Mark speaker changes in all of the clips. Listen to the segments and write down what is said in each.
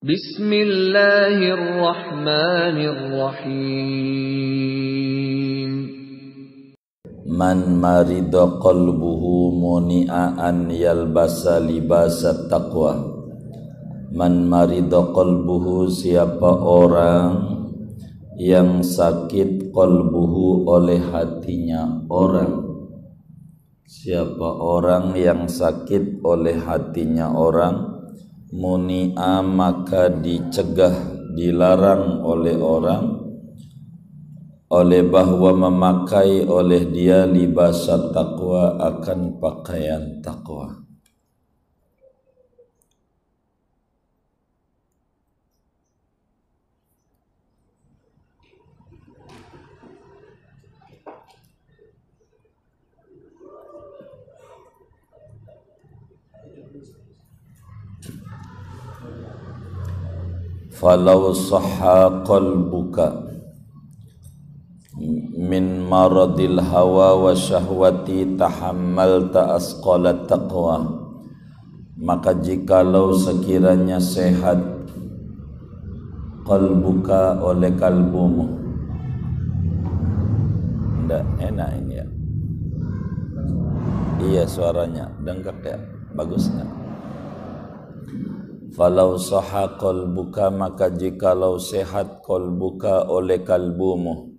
Speaker 1: Bismillahirrahmanirrahim. Man marido qalbuhu muni'a an yalbasa libasa taqwa. Man marido qalbuhu siapa orang yang sakit qalbuhu oleh hatinya orang Siapa orang yang sakit oleh hatinya orang Muni'a maka dicegah, dilarang oleh orang Oleh bahwa memakai oleh dia libas taqwa akan pakaian takwa qalbuka min maradil hawa wa syahwati asqala maka jikalau sekiranya sehat qalbuka oleh kalbumu. Ndak enak ini ya. Iya suaranya dengkak ya bagus enggak Falau saha qalbuka maka jikalau sehat qalbuka oleh kalbumu.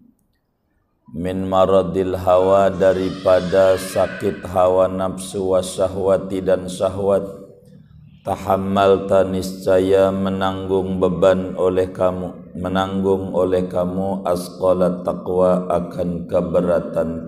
Speaker 1: Min maradil hawa daripada sakit hawa nafsu wa syahwati dan syahwat. Tahammal niscaya menanggung beban oleh kamu menanggung oleh kamu asqala taqwa akan keberatan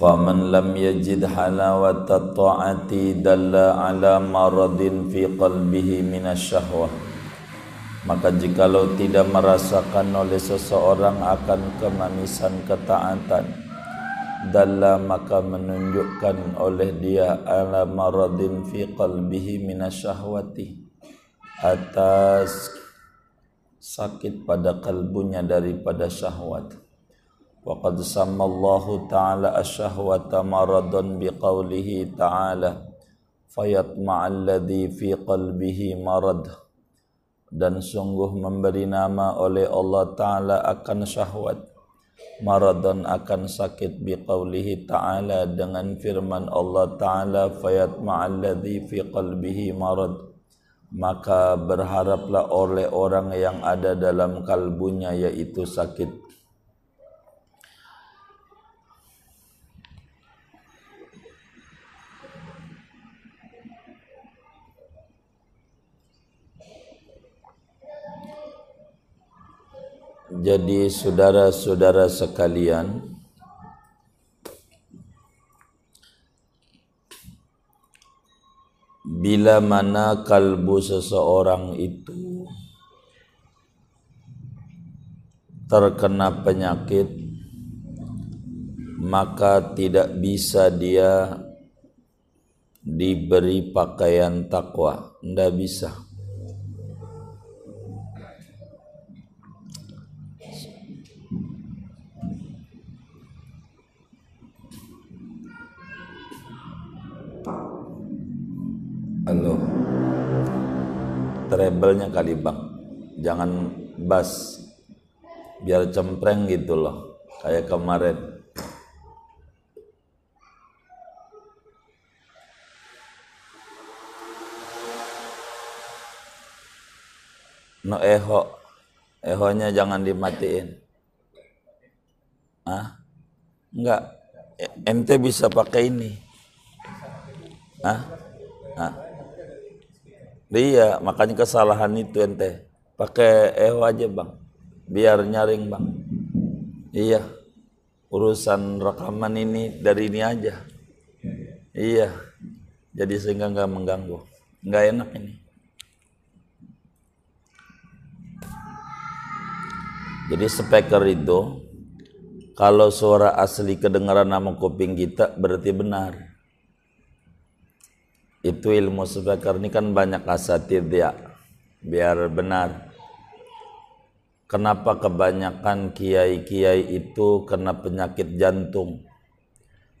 Speaker 1: takwa Faman lam yajid halawata ta'ati dalla ala maradin fi qalbihi minasyahwah Maka jikalau tidak merasakan oleh seseorang akan kemanisan ketaatan. Dalla maka menunjukkan oleh dia ala maradin fi qalbihi minasyahwati Atas sakit pada kalbunya daripada syahwat وقد سمى الله تعالى الشهوة مرضا بقوله تعالى فيطمع الذي في قلبه مرض dan sungguh memberi nama oleh Allah Ta'ala akan syahwat maradon akan sakit biqaulihi ta'ala dengan firman Allah Ta'ala fayatma'alladhi fi qalbihi marad maka berharaplah oleh orang yang ada dalam kalbunya yaitu sakit Jadi saudara-saudara sekalian Bila mana kalbu seseorang itu terkena penyakit maka tidak bisa dia diberi pakaian takwa, tidak bisa. Halo. Treble-nya kali bang. Jangan bas. Biar cempreng gitu loh. Kayak kemarin. No eho. Ehonya jangan dimatiin. Ah? Enggak. MT bisa pakai ini. Ah? Ah? Iya, makanya kesalahan itu ente. Pakai EO aja bang, biar nyaring bang. Iya, urusan rekaman ini dari ini aja. Iya, jadi sehingga nggak mengganggu, nggak enak ini. Jadi speaker itu kalau suara asli kedengaran nama kuping kita berarti benar itu ilmu speaker ini kan banyak asatid ya biar benar kenapa kebanyakan kiai-kiai itu kena penyakit jantung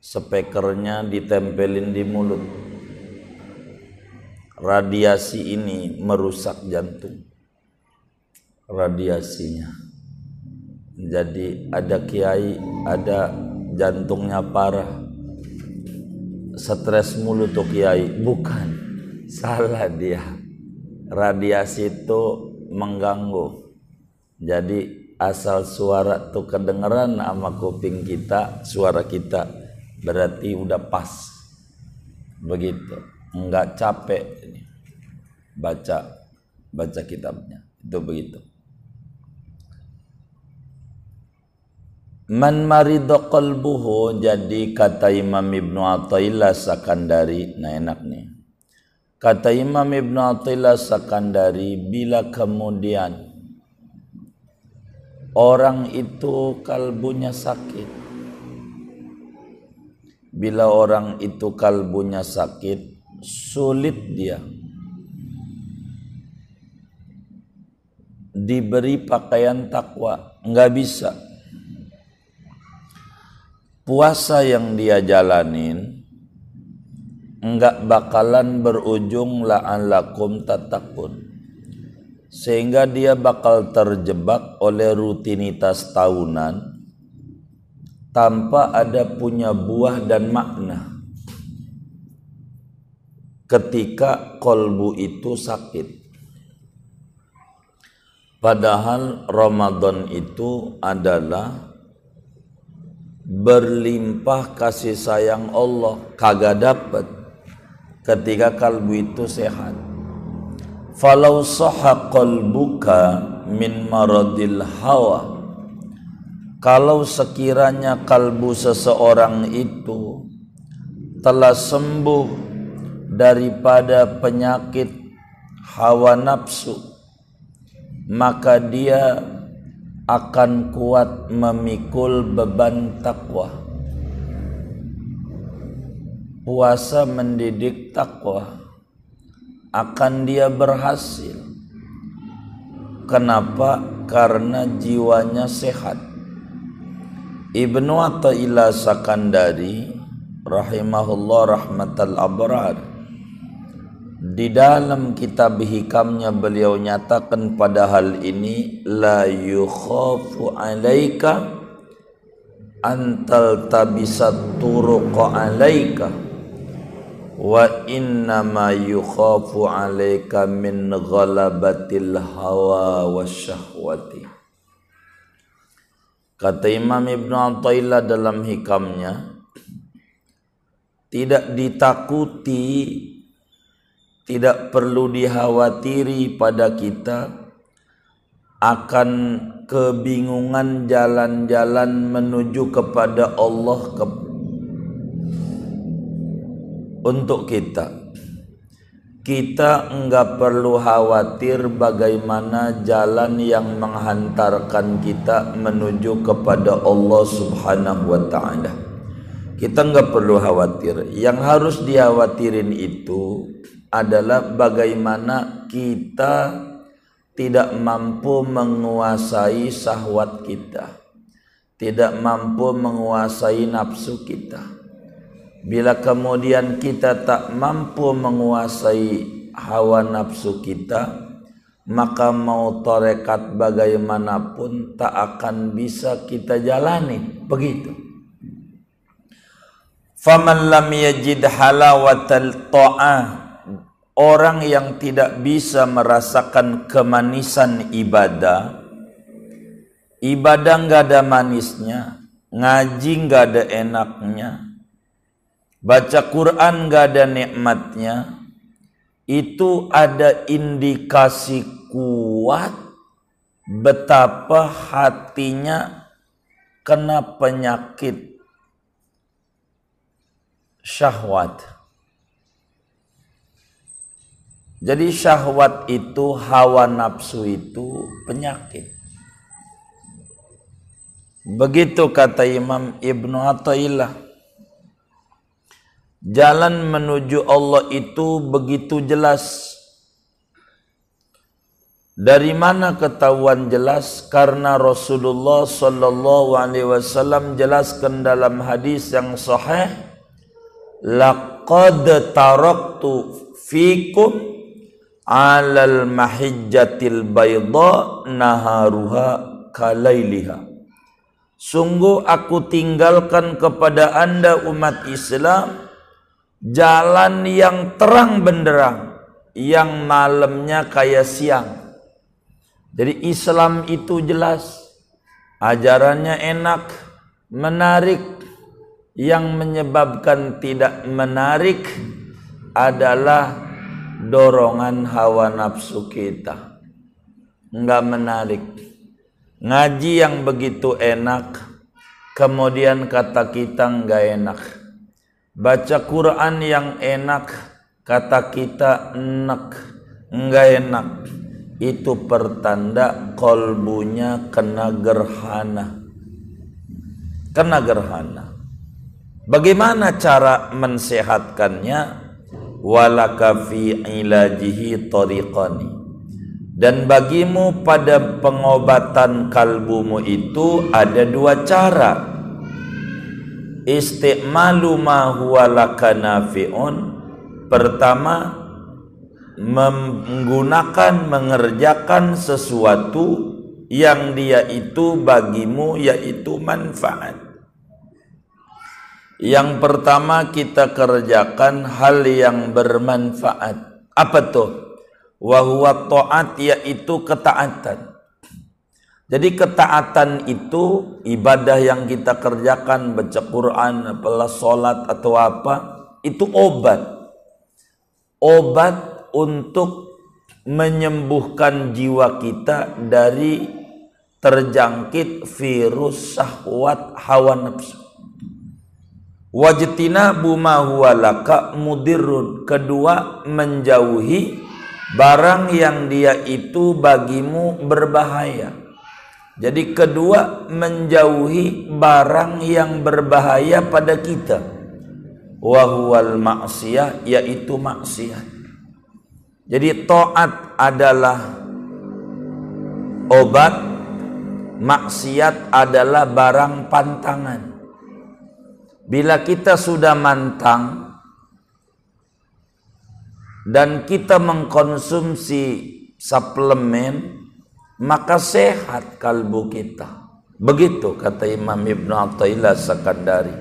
Speaker 1: spekernya ditempelin di mulut. Radiasi ini merusak jantung. Radiasinya. Jadi ada kiai, ada jantungnya parah. Stres mulu tuh kiai. Bukan. Salah dia. Radiasi itu mengganggu. Jadi asal suara tuh kedengeran sama kuping kita, suara kita berarti udah pas. Begitu. Enggak capek. Baca baca kitabnya. Itu begitu. Man marido qalbuhu jadi kata Imam Ibnu Athaillah Sakandari nah enak nih. Kata Imam Ibnu Athaillah Sakandari bila kemudian orang itu kalbunya sakit bila orang itu kalbunya sakit sulit dia diberi pakaian takwa nggak bisa puasa yang dia jalanin enggak bakalan berujung la'alakum tatakun. Sehingga dia bakal terjebak oleh rutinitas tahunan tanpa ada punya buah dan makna. Ketika kolbu itu sakit. Padahal Ramadan itu adalah berlimpah kasih sayang Allah kagak dapat ketika kalbu itu sehat. Falau sahha qalbuka min maradil hawa. Kalau sekiranya kalbu seseorang itu telah sembuh daripada penyakit hawa nafsu maka dia akan kuat memikul beban takwa. Puasa mendidik takwa akan dia berhasil. Kenapa? Karena jiwanya sehat. Ibnu Athaillah Sakandari rahimahullah rahmatal abrar di dalam kitab hikamnya beliau nyatakan pada hal ini la yukhafu alaika antal tabisat turuqa alaika wa inna ma yukhafu alaika min ghalabatil hawa wasyahwati kata Imam Ibn Atta'illah dalam hikamnya tidak ditakuti tidak perlu dikhawatiri pada kita akan kebingungan jalan-jalan menuju kepada Allah ke untuk kita kita enggak perlu khawatir bagaimana jalan yang menghantarkan kita menuju kepada Allah Subhanahu wa taala. Kita enggak perlu khawatir. Yang harus dikhawatirin itu adalah bagaimana kita tidak mampu menguasai sahwat kita, tidak mampu menguasai nafsu kita. Bila kemudian kita tak mampu menguasai hawa nafsu kita, maka mau torekat bagaimanapun tak akan bisa kita jalani. Begitu. Faman lam yajid halawatal ta'ah orang yang tidak bisa merasakan kemanisan ibadah ibadah nggak ada manisnya ngaji nggak ada enaknya baca Quran nggak ada nikmatnya itu ada indikasi kuat betapa hatinya kena penyakit syahwat Jadi syahwat itu, hawa nafsu itu penyakit. Begitu kata Imam Ibnu Athaillah. Jalan menuju Allah itu begitu jelas. Dari mana ketahuan jelas? Karena Rasulullah sallallahu alaihi wasallam jelaskan dalam hadis yang sahih, laqad taraktu fikum alal mahijjatil bayda naharuha kalailiha. Sungguh aku tinggalkan kepada anda umat Islam jalan yang terang benderang yang malamnya kayak siang jadi Islam itu jelas, ajarannya enak, menarik. Yang menyebabkan tidak menarik adalah dorongan hawa nafsu kita. Enggak menarik. Ngaji yang begitu enak, kemudian kata kita enggak enak. Baca Quran yang enak, kata kita enak, enggak enak itu pertanda kolbunya kena gerhana kena gerhana bagaimana cara mensehatkannya walaka fi ilajihi tariqani. Dan bagimu pada pengobatan kalbumu itu ada dua cara. Istiqmalu ma huwa laka nafi'un. Pertama menggunakan mengerjakan sesuatu yang dia itu bagimu yaitu manfaat. Yang pertama kita kerjakan hal yang bermanfaat. Apa tuh? Wahuwa ta'at yaitu ketaatan. Jadi ketaatan itu ibadah yang kita kerjakan baca Quran, apalah salat atau apa, itu obat. Obat untuk menyembuhkan jiwa kita dari terjangkit virus syahwat hawa nafsu. Wajtina buma huwa laka mudirun. Kedua, menjauhi barang yang dia itu bagimu berbahaya. Jadi kedua, menjauhi barang yang berbahaya pada kita. Wahuwal maksiyah, yaitu maksiat. Jadi taat adalah obat, maksiat adalah barang pantangan. Bila kita sudah mantang dan kita mengkonsumsi suplemen, maka sehat kalbu kita. Begitu kata Imam Ibn Atta'illah Sakandari.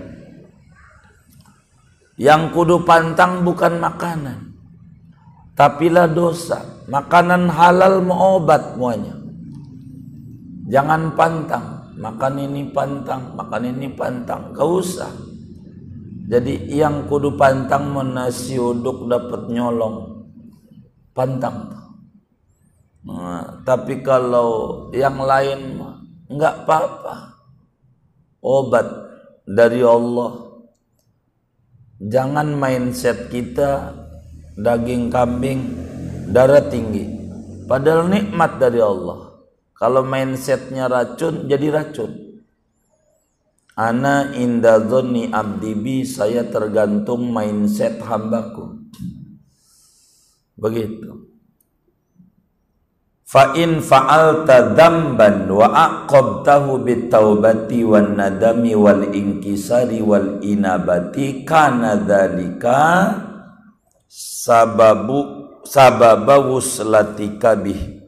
Speaker 1: Yang kudu pantang bukan makanan tapilah dosa. Makanan halal mau obat muanya. Jangan pantang, makan ini pantang, makan ini pantang, kau usah. Jadi yang kudu pantang menasi uduk dapat nyolong, pantang. Nah, tapi kalau yang lain enggak apa-apa. Obat dari Allah. Jangan mindset kita daging kambing darah tinggi padahal nikmat dari Allah kalau mindsetnya racun jadi racun ana inda dhonni abdibi saya tergantung mindset hambaku. Begitu. Fa in fa'alta dzamban wa aqabtahu bitaubati wan nadami wal inkisari wal inabati kana dzalika sababu sababa wuslatika bih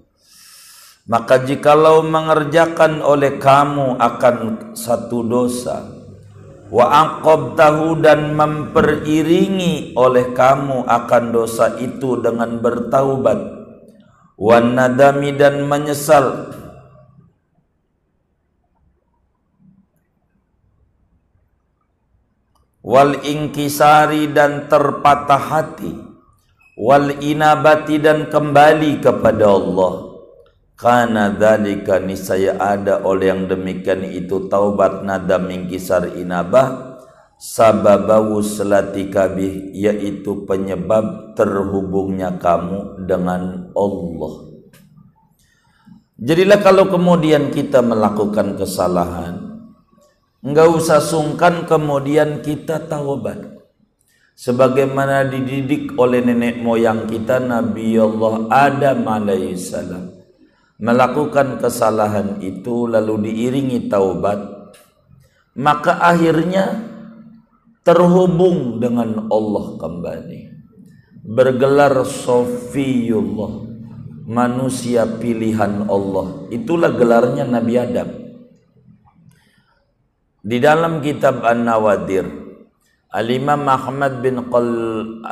Speaker 1: maka jikalau mengerjakan oleh kamu akan satu dosa. Wa aqabtahu dan memperiringi oleh kamu akan dosa itu dengan bertaubat. Wan nadami dan menyesal. Wal ingkisari dan terpatah hati. Wal inabati dan kembali kepada Allah karena dzalika nisaya ada oleh yang demikian itu taubat nadam ingkisar inabah sababawu selatika bih yaitu penyebab terhubungnya kamu dengan Allah Jadilah kalau kemudian kita melakukan kesalahan Enggak usah sungkan kemudian kita taubat. Sebagaimana dididik oleh nenek moyang kita Nabi Allah Adam alaihissalam. Melakukan kesalahan itu lalu diiringi taubat maka akhirnya terhubung dengan Allah kembali. Bergelar Sofiyullah manusia pilihan Allah. Itulah gelarnya Nabi Adam. Di dalam kitab An-Nawadir Al-Imam Ahmad bin, Qal,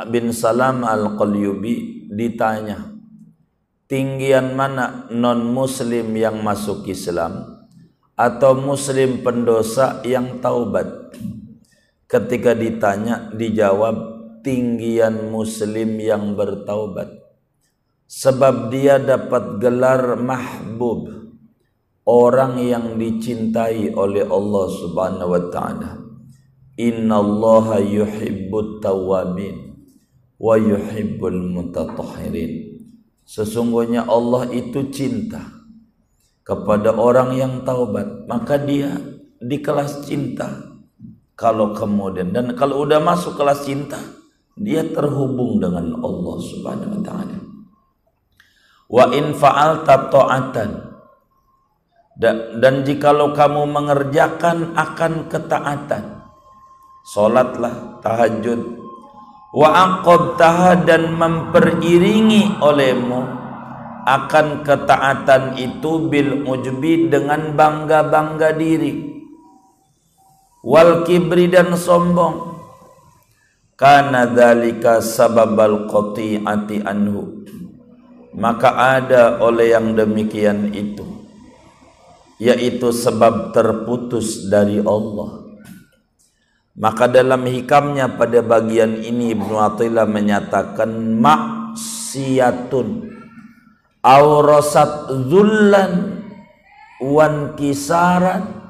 Speaker 1: bin Salam Al-Qalyubi ditanya tinggian mana non muslim yang masuk Islam atau muslim pendosa yang taubat? Ketika ditanya dijawab tinggian muslim yang bertaubat. Sebab dia dapat gelar mahbub orang yang dicintai oleh Allah Subhanahu wa taala. Innallaha yuhibbut tawabin wa yuhibbul mutatahhirin sesungguhnya Allah itu cinta kepada orang yang taubat. Maka dia di kelas cinta. Kalau kemudian dan kalau udah masuk kelas cinta dia terhubung dengan Allah Subhanahu wa taala. Wa in fa'alta ta'atan. Dan, jikalau kamu mengerjakan akan ketaatan salatlah tahajud wa aqabtaha dan memperiringi olehmu akan ketaatan itu bil ujbi dengan bangga-bangga diri. Wal kibri dan sombong. Karena dalika sababal qati'ati anhu. Maka ada oleh yang demikian itu yaitu sebab terputus dari Allah maka dalam hikamnya pada bagian ini Ibnu Athaillah menyatakan maksiatun aurasat zullan wan kisaran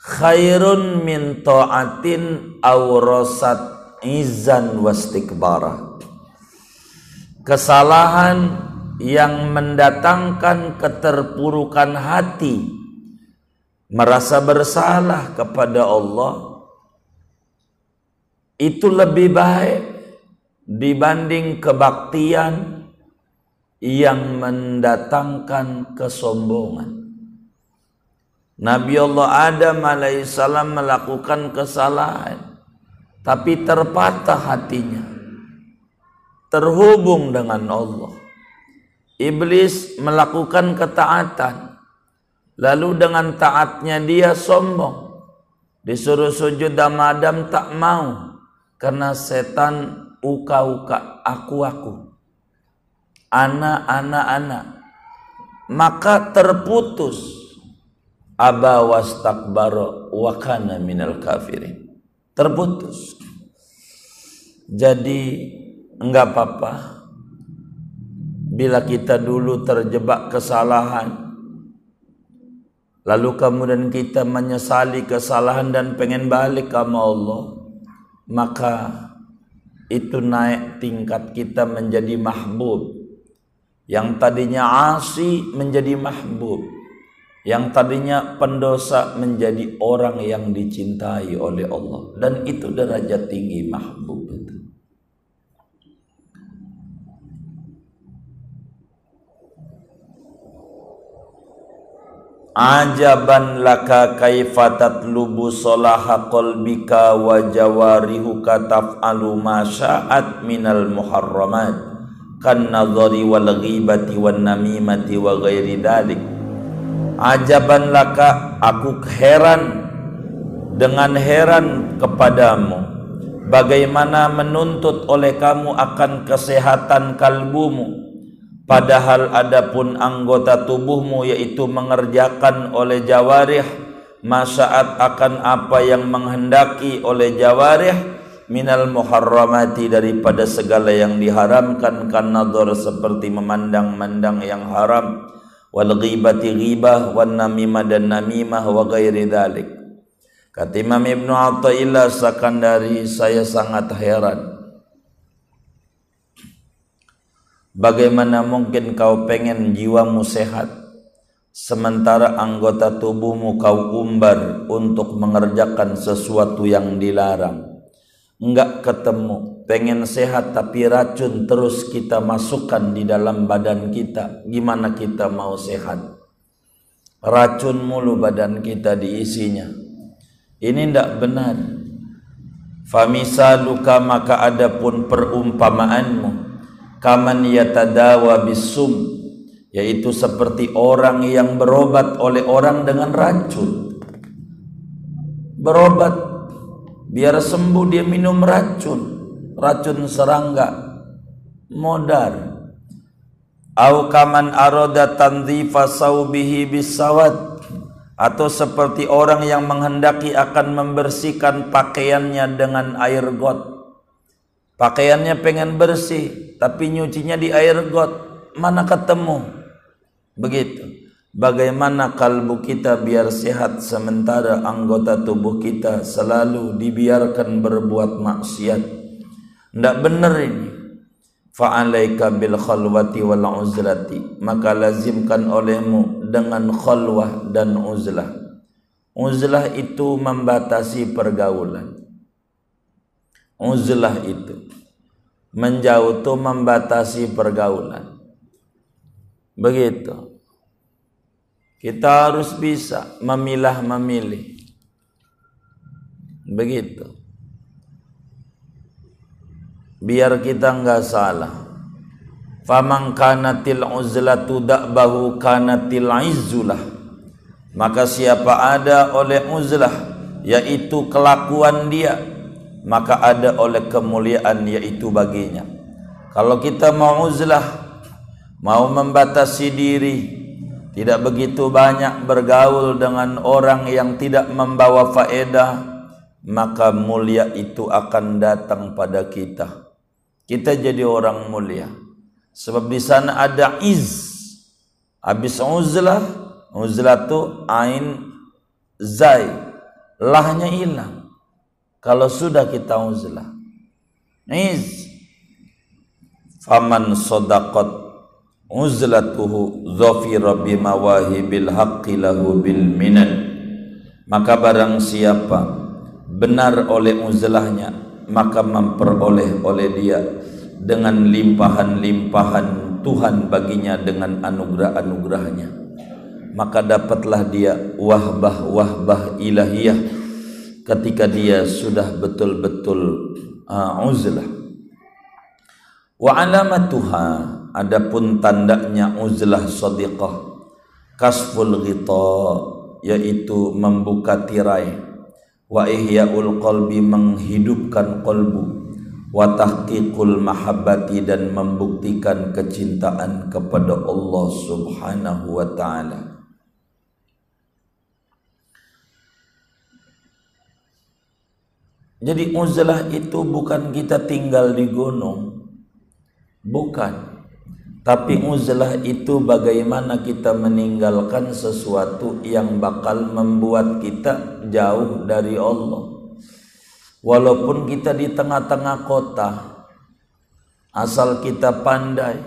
Speaker 1: khairun min ta'atin aurasat izan wastikbara kesalahan yang mendatangkan keterpurukan hati merasa bersalah kepada Allah itu lebih baik dibanding kebaktian yang mendatangkan kesombongan. Nabi Allah Adam alaihissalam melakukan kesalahan tapi terpatah hatinya terhubung dengan Allah Iblis melakukan ketaatan. Lalu dengan taatnya dia sombong. Disuruh sujud sama Adam tak mau. Karena setan uka-uka, aku-aku. Anak-anak-anak. Maka terputus. Aba wastakbara wa minal kafirin. Terputus. Jadi enggak apa-apa bila kita dulu terjebak kesalahan lalu kemudian kita menyesali kesalahan dan pengen balik ke Allah maka itu naik tingkat kita menjadi mahbub. Yang tadinya asi menjadi mahbub. Yang tadinya pendosa menjadi orang yang dicintai oleh Allah. Dan itu derajat tinggi mahbub itu Ajaban laka kaifa tatlubu salaha qalbika wa jawarihuka taf'alu ma sya'at minal muharramat. Kan nadhari wal ghibati wan namimati wa ghairi dalik Ajaban laka aku heran dengan heran kepadamu bagaimana menuntut oleh kamu akan kesehatan kalbumu Padahal adapun anggota tubuhmu yaitu mengerjakan oleh jawarih masaat akan apa yang menghendaki oleh jawarih? Minal muharramati daripada segala yang diharamkan kan seperti memandang-mandang yang haram. Wal ghibati ghibah wan namimah dan namimah wa ghairi kata Imam Ibnu Athaillah Sakandari saya sangat heran Bagaimana mungkin kau pengen jiwamu sehat? Sementara anggota tubuhmu kau umbar untuk mengerjakan sesuatu yang dilarang? enggak ketemu pengen sehat tapi racun terus kita masukkan di dalam badan kita. Gimana kita mau sehat? Racun mulu badan kita diisinya. Ini tidak benar. Famisaluka maka adapun perumpamaanmu kaman yatadawa bisum yaitu seperti orang yang berobat oleh orang dengan racun. Berobat biar sembuh dia minum racun. Racun serangga modar. Au kaman arada tanzifa saubihi bisawad atau seperti orang yang menghendaki akan membersihkan pakaiannya dengan air got pakaiannya pengen bersih tapi nyucinya di air got. Mana ketemu? Begitu. Bagaimana kalbu kita biar sehat sementara anggota tubuh kita selalu dibiarkan berbuat maksiat? Tidak benar ini. Fa'alaika bil khalwati wal uzlati. Maka lazimkan olehmu dengan khalwah dan uzlah. Uzlah itu membatasi pergaulan. Uzlah itu menjauh itu membatasi pergaulan. Begitu. Kita harus bisa memilah memilih begitu. Biar kita enggak salah. Faman kanatil uzlatu da'bahu kanatil izzulah. Maka siapa ada oleh uzlah yaitu kelakuan dia maka ada oleh kemuliaan yaitu baginya kalau kita mau uzlah mau membatasi diri tidak begitu banyak bergaul dengan orang yang tidak membawa faedah maka mulia itu akan datang pada kita kita jadi orang mulia. Sebab di sana ada iz. Habis uzlah, uzlah tu ain zai. Lahnya hilang. Kalau sudah kita uzlah. Iz. Faman sodaqat uzlatuhu zafira bimawahibil haqqi lahu bil minan. Maka barang siapa benar oleh uzlahnya maka memperoleh oleh dia dengan limpahan-limpahan Tuhan baginya dengan anugerah-anugerahnya maka dapatlah dia wahbah-wahbah ilahiyah ketika dia sudah betul-betul uh, uzlah. Wa alamatuha adapun tandanya uzlah sadiqah kasful ghita yaitu membuka tirai. Wa ihyaul qalbi menghidupkan qalbu. Wa tahqiqul mahabbati dan membuktikan kecintaan kepada Allah Subhanahu wa taala Jadi uzlah itu bukan kita tinggal di gunung Bukan tapi uzlah itu bagaimana kita meninggalkan sesuatu yang bakal membuat kita jauh dari Allah. Walaupun kita di tengah-tengah kota, asal kita pandai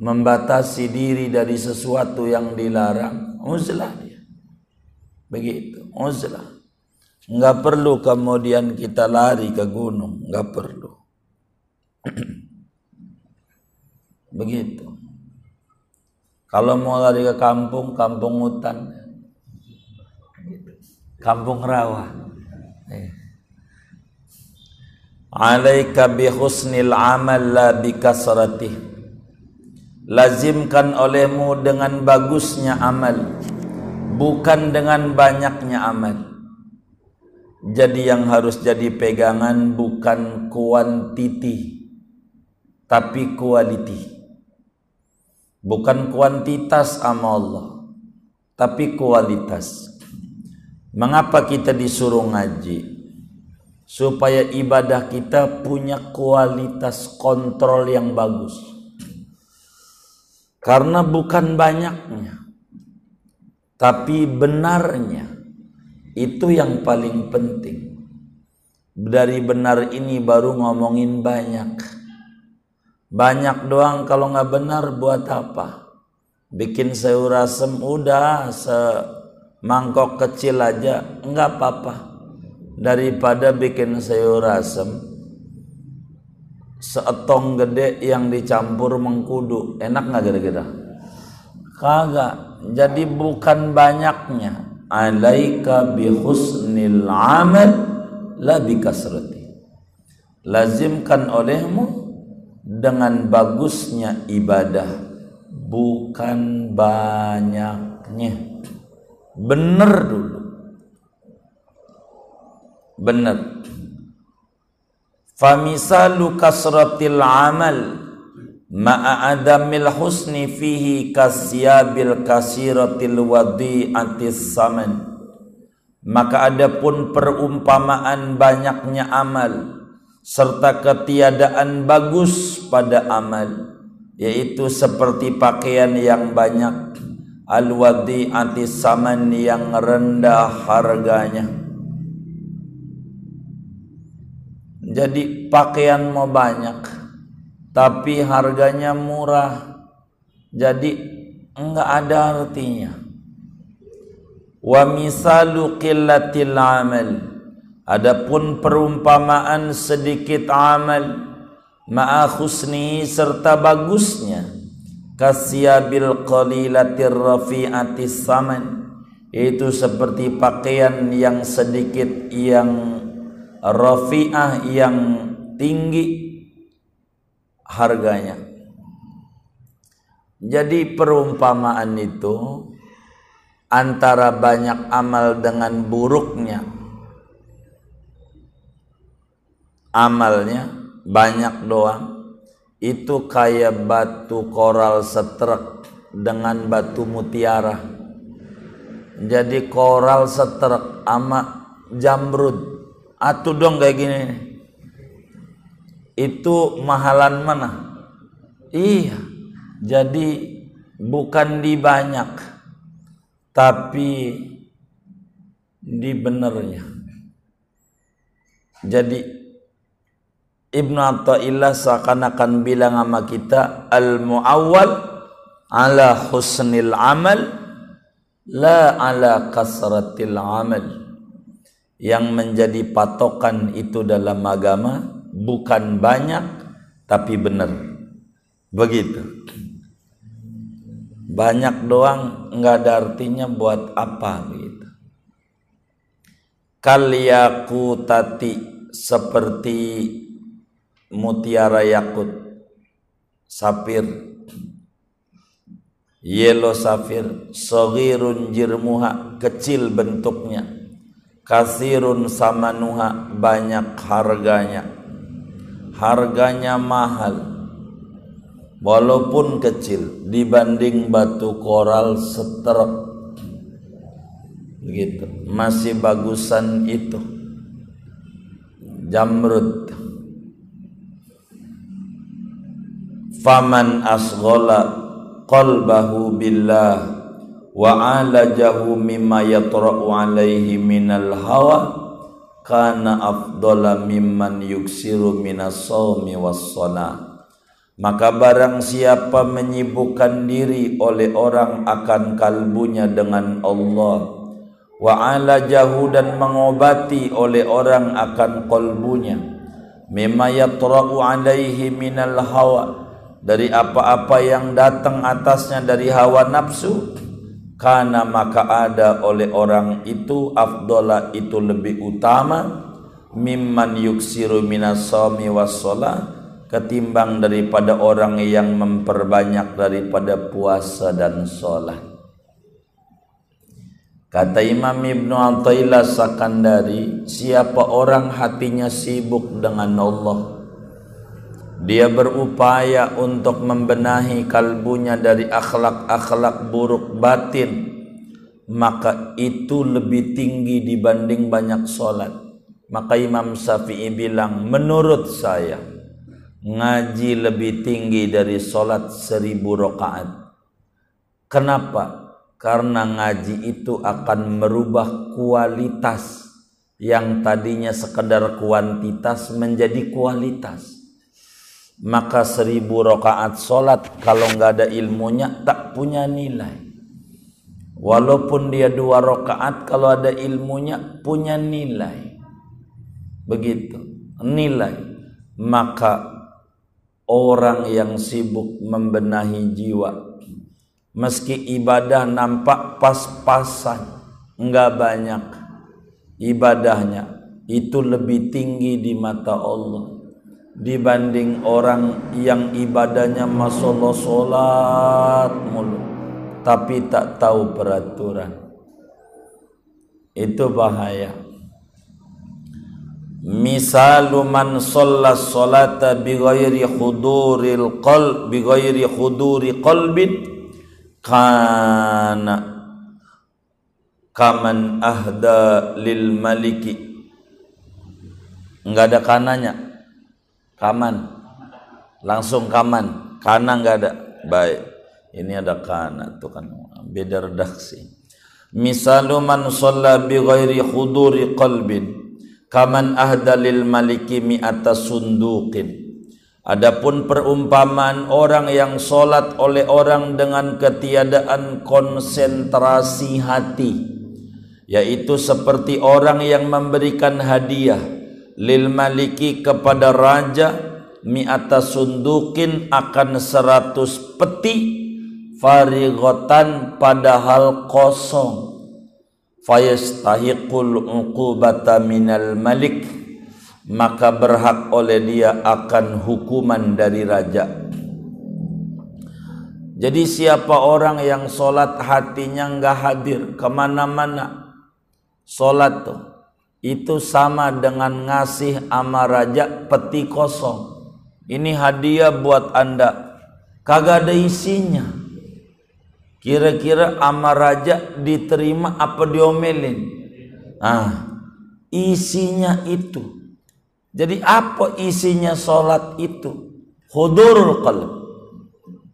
Speaker 1: membatasi diri dari sesuatu yang dilarang, uzlah dia. Begitu, uzlah. Enggak perlu kemudian kita lari ke gunung, enggak perlu. Begitu. Kalau mau lari ke kampung, kampung hutan. Kampung rawa. Eh. Alaika bi husnil amal la bi kasratih. Lazimkan olehmu dengan bagusnya amal, bukan dengan banyaknya amal. Jadi yang harus jadi pegangan bukan kuantiti, tapi kualiti. Bukan kuantitas amal Allah tapi kualitas. Mengapa kita disuruh ngaji? Supaya ibadah kita punya kualitas kontrol yang bagus. Karena bukan banyaknya tapi benarnya itu yang paling penting. Dari benar ini baru ngomongin banyak. Banyak doang kalau nggak benar buat apa? Bikin sayur asem udah semangkok kecil aja nggak apa-apa. daripada bikin sayur asem seetong gede yang dicampur mengkudu. Enak nggak kira-kira? Kagak. Jadi bukan banyaknya alaika bihusnil amal la bikasrati. Lazimkan olehmu dengan bagusnya ibadah bukan banyaknya. Benar dulu. Benar. Famisalu kasratil amal ma'a adamil husni fihi kasyabil kasiratil wadi'atis saman. Maka adapun perumpamaan banyaknya amal serta ketiadaan bagus pada amal yaitu seperti pakaian yang banyak al-wadi saman yang rendah harganya. Jadi pakaian mau banyak tapi harganya murah. Jadi enggak ada artinya. Wa misalu qillatil amal. Adapun perumpamaan sedikit amal. Ma'a khusni serta bagusnya. Kasyabil qalilatir rafi'ati saman. Itu seperti pakaian yang sedikit yang rafi'ah yang tinggi harganya. Jadi perumpamaan itu antara banyak amal dengan buruknya. Amalnya banyak doang. Itu kayak batu koral setrek dengan batu mutiara. Jadi koral setrek ama jamrud atuh dong kayak gini itu mahalan mana? Iya. Jadi bukan di banyak tapi di benernya. Jadi Ibnu Atta'illah seakan-akan bilang sama kita al-muawwal ala husnil amal la ala kasratil amal. Yang menjadi patokan itu dalam agama bukan banyak tapi benar. Begitu. Banyak doang nggak ada artinya buat apa gitu kaliyaku tati seperti mutiara yakut sapir yellow safir sogirun jirmuha kecil bentuknya. Kasirun samanuha banyak harganya harganya mahal walaupun kecil dibanding batu koral setrek begitu. Masih bagusan itu. Jamrud. Faman asghala qalbahu billah wa alajahu mimma yatra'u alaihi minal hawa kana afdala mimman yuksiru minas sawmi was maka barang siapa menyibukkan diri oleh orang akan kalbunya dengan Allah. Wa alajahu dan mengobati oleh orang akan kalbunya. Mimma yatra'u alaihi minal hawa. Dari apa-apa yang datang atasnya dari hawa nafsu karena maka ada oleh orang itu afdola itu lebih utama mimman yuksiru minasami wassalah ketimbang daripada orang yang memperbanyak daripada puasa dan sholat kata Imam Ibnu Atta'illah Sakandari siapa orang hatinya sibuk dengan Allah dia berupaya untuk membenahi kalbunya dari akhlak-akhlak buruk batin. Maka itu lebih tinggi dibanding banyak solat. Maka Imam Syafi'i bilang menurut saya ngaji lebih tinggi dari solat seribu rakaat. Kenapa? karena ngaji itu akan merubah kualitas yang tadinya sekedar kuantitas menjadi kualitas maka seribu rakaat solat kalau nggak ada ilmunya tak punya nilai. Walaupun dia dua rakaat kalau ada ilmunya punya nilai. begitu nilai maka orang yang sibuk membenahi jiwa meski ibadah nampak pas-pasan enggak banyak ibadahnya itu lebih tinggi di mata Allah dibanding orang yang ibadahnya masalah solat mulu tapi tak tahu peraturan. Itu bahaya. Misalu man shalla salata bi ghairi huduril qalb bi ghairi huduri qalbin kana kaman ahda lil maliki. Enggak ada kananya. Kaman. Langsung kaman. Kana enggak ada. Baik. Ini ada kana tuh kan beda redaksi. Misalu man shalla bi ghairi huduri qalbin kaman ahda lil maliki mi'ata sunduqin. Adapun perumpamaan orang yang solat oleh orang dengan ketiadaan konsentrasi hati yaitu seperti orang yang memberikan hadiah lil maliki kepada raja mi'ata sundukin akan seratus peti farigotan padahal kosong. Fayastahiqul uqubata minal malik maka berhak oleh dia akan hukuman dari raja. Jadi siapa orang yang solat hatinya enggak hadir kemana-mana solat tuh itu sama dengan ngasih ama raja peti kosong. Ini hadiah buat anda. Kagak ada isinya. Kira-kira ama raja diterima apa diomelin? Ah, isinya itu. Jadi apa isinya solat itu? Hudurul qalb.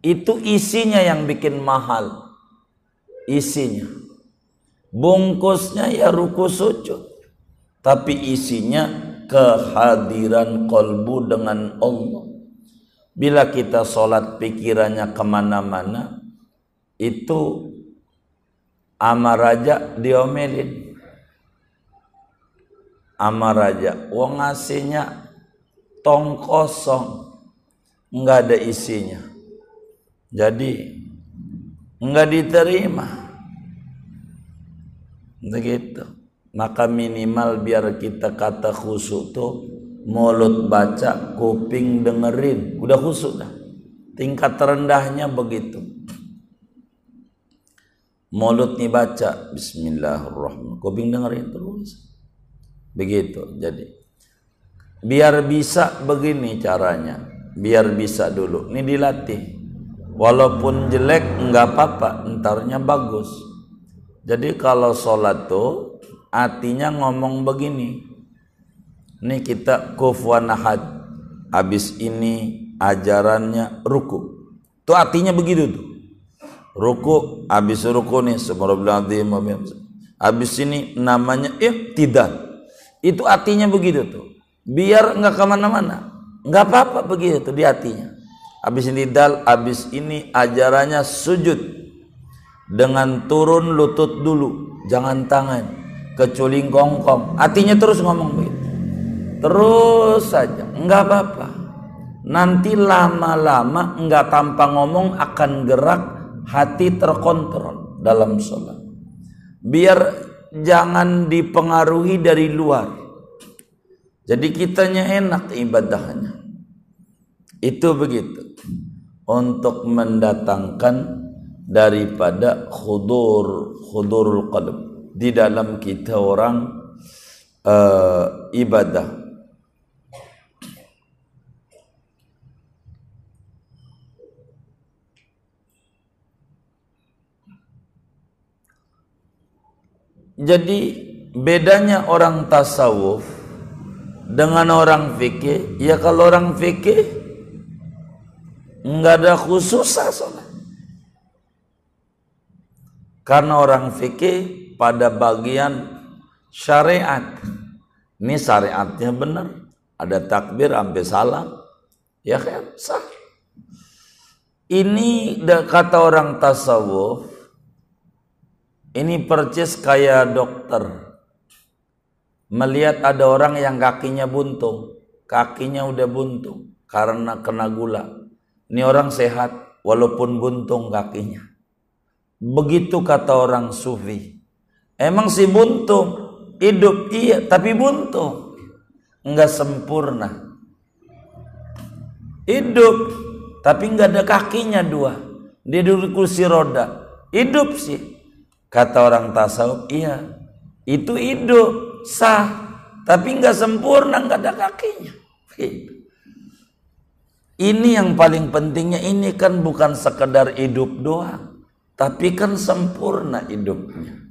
Speaker 1: Itu isinya yang bikin mahal. Isinya. Bungkusnya ya ruku sujud tapi isinya kehadiran kolbu dengan Allah. Bila kita sholat pikirannya ke mana-mana, itu amaraja diomelin. Amaraja, wong ngasihnya tong kosong, nggak ada isinya. Jadi nggak diterima. Begitu maka minimal biar kita kata khusuk tuh mulut baca kuping dengerin. Udah khusuk dah. Tingkat terendahnya begitu. Mulut nih baca bismillahirrahmanirrahim. Kuping dengerin terus. Begitu jadi. Biar bisa begini caranya. Biar bisa dulu. Ini dilatih. Walaupun jelek enggak apa-apa. Entarnya bagus. Jadi kalau sholat tuh artinya ngomong begini ini kita kufuan ahad. Habis ini ajarannya ruku. Itu artinya begitu tuh. Ruku habis ruku nih subhanallah habis ini namanya tidak itu artinya begitu tuh. Biar nggak ke mana-mana. Nggak apa-apa begitu tuh di hatinya. Habis ini dal habis ini ajarannya sujud. Dengan turun lutut dulu jangan tangan kecuali kongkong artinya terus ngomong begitu. Terus saja. Enggak apa-apa. Nanti lama-lama enggak tanpa ngomong akan gerak hati terkontrol dalam sholat. Biar jangan dipengaruhi dari luar. Jadi kitanya enak ibadahnya. Itu begitu. Untuk mendatangkan daripada khudur khudurul qalb di dalam kita orang uh, ibadah. Jadi bedanya orang tasawuf dengan orang fikih, ya kalau orang fikih nggak ada khusus sholat. Karena orang fikih pada bagian syariat. Ini syariatnya benar. Ada takbir sampai salam. Ya kan? Sah. Ini kata orang tasawuf. Ini percis kayak dokter. melihat ada orang yang kakinya buntung, kakinya udah buntung karena kena gula. Ini orang sehat walaupun buntung kakinya. Begitu kata orang sufi. Emang si buntung hidup iya tapi buntung. Enggak sempurna. Hidup tapi enggak ada kakinya dua. Dia duduk kursi roda. Hidup sih. Kata orang tasawuf, iya. Itu hidup sah tapi enggak sempurna, enggak ada kakinya. Ini yang paling pentingnya ini kan bukan sekedar hidup doang, tapi kan sempurna hidupnya.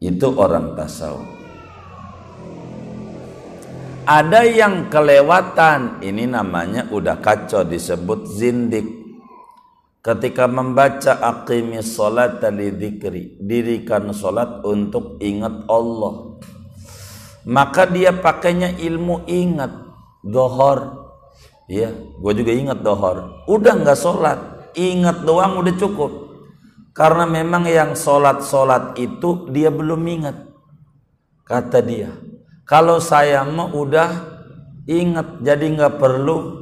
Speaker 1: Itu orang tasawuf. Ada yang kelewatan, ini namanya udah kacau disebut zindik. Ketika membaca aqimis salat li dzikri, dirikan salat untuk ingat Allah. Maka dia pakainya ilmu ingat dohor. Ya, gue juga ingat dohor. Udah nggak sholat, ingat doang udah cukup. Karena memang yang sholat-sholat itu dia belum ingat. Kata dia. Kalau saya mau udah ingat jadi nggak perlu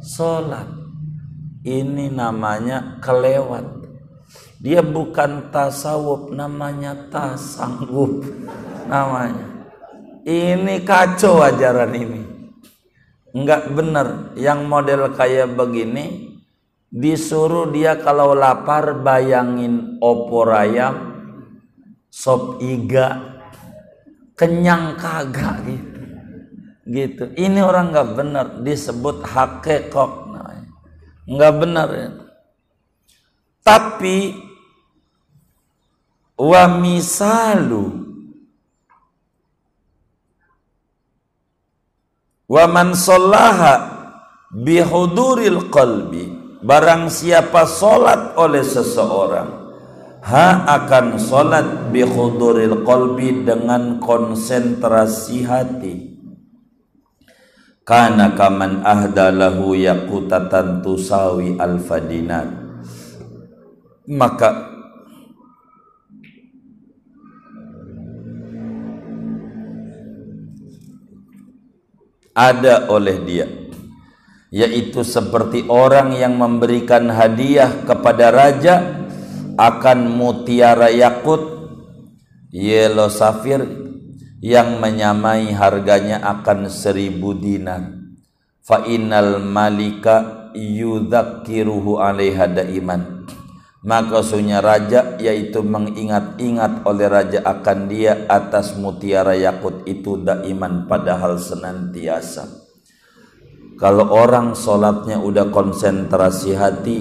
Speaker 1: sholat. Ini namanya kelewat. Dia bukan tasawuf, namanya tasanggup. Namanya. Ini kacau ajaran ini. Enggak benar. Yang model kayak begini disuruh dia kalau lapar bayangin opor ayam sop iga kenyang kagak gitu. Gitu. Ini orang nggak benar disebut hakekok nggak benar ya. tapi wa misalu wa man sallaha bihuduril qalbi Barang siapa solat oleh seseorang Ha akan solat khuduril qalbi dengan konsentrasi hati. Kana kaman ahdalahu yakutatan tusawi alfadinat. Maka ada oleh dia yaitu seperti orang yang memberikan hadiah kepada raja akan mutiara yakut yellow safir yang menyamai harganya akan seribu dinar. Fa innal malika yudzakiruhu alaiha daiman. Maka sunya raja yaitu mengingat-ingat oleh raja akan dia atas mutiara yakut itu daiman padahal senantiasa kalau orang sholatnya udah konsentrasi hati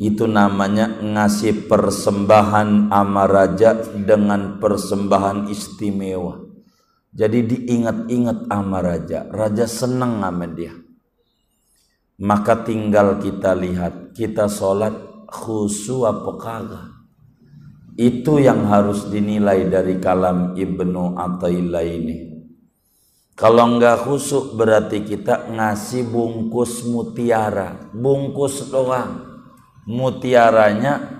Speaker 1: itu namanya ngasih persembahan amaraja dengan persembahan istimewa. Jadi diingat-ingat amaraja raja senang sama dia. Maka tinggal kita lihat kita sholat khusu apa kagak. Itu yang harus dinilai dari kalam Ibnu Athaillah ini kalau enggak khusuk berarti kita ngasih bungkus mutiara, bungkus doang. Mutiaranya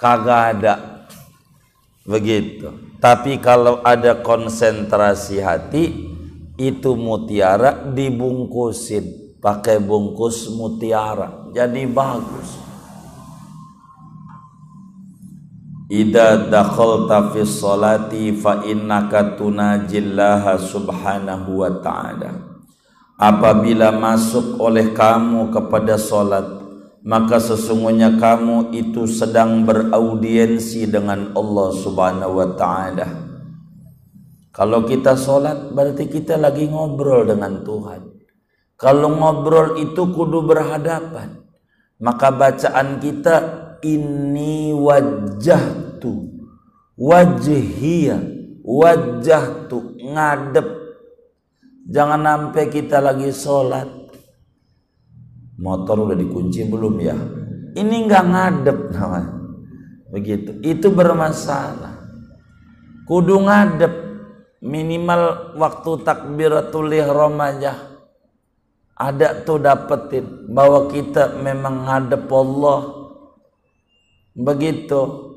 Speaker 1: kagak ada. Begitu. Tapi kalau ada konsentrasi hati, itu mutiara dibungkusin pakai bungkus mutiara. Jadi bagus. Ida dakhalta fi salati fa innaka tunajillaha subhanahu wa ta'ala. Apabila masuk oleh kamu kepada solat maka sesungguhnya kamu itu sedang beraudiensi dengan Allah subhanahu wa ta'ala. Kalau kita solat berarti kita lagi ngobrol dengan Tuhan. Kalau ngobrol itu kudu berhadapan. Maka bacaan kita inni wajjahtu wajhiya wajjahtu ngadep. Jangan sampai kita lagi sholat. Motor udah dikunci belum ya? Ini nggak ngadep namanya. Begitu. Itu bermasalah. Kudu ngadep. Minimal waktu takbiratul ihram aja. Ada tuh dapetin bahwa kita memang ngadep Allah begitu.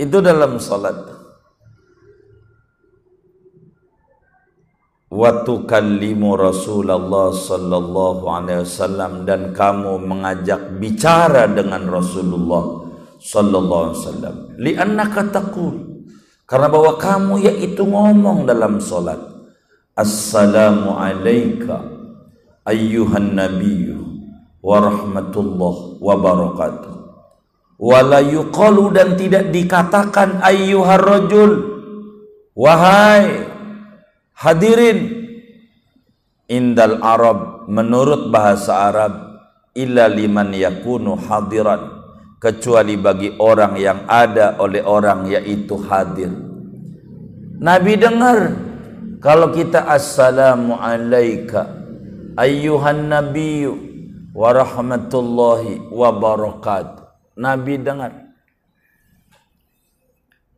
Speaker 1: Itu dalam salat. Wa tukallimu rasulullah sallallahu alaihi wasallam dan kamu mengajak bicara dengan rasulullah sallallahu alaihi wasallam. Li annaka taqul. Karena bahwa kamu yaitu ngomong dalam salat. Assalamu alayka ayyuhan nabiyyu. Wa rahmatullah wa barakatuh wala yuqalu dan tidak dikatakan ayyuhar rajul wahai hadirin indal arab menurut bahasa Arab illa liman yakunu hadiran. Kecuali bagi orang yang ada oleh orang yaitu hadir. Nabi dengar kalau kita assalamu alayka ayyuhan nabiyyu wa rahmatullahi wa barakatuh Nabi dengar.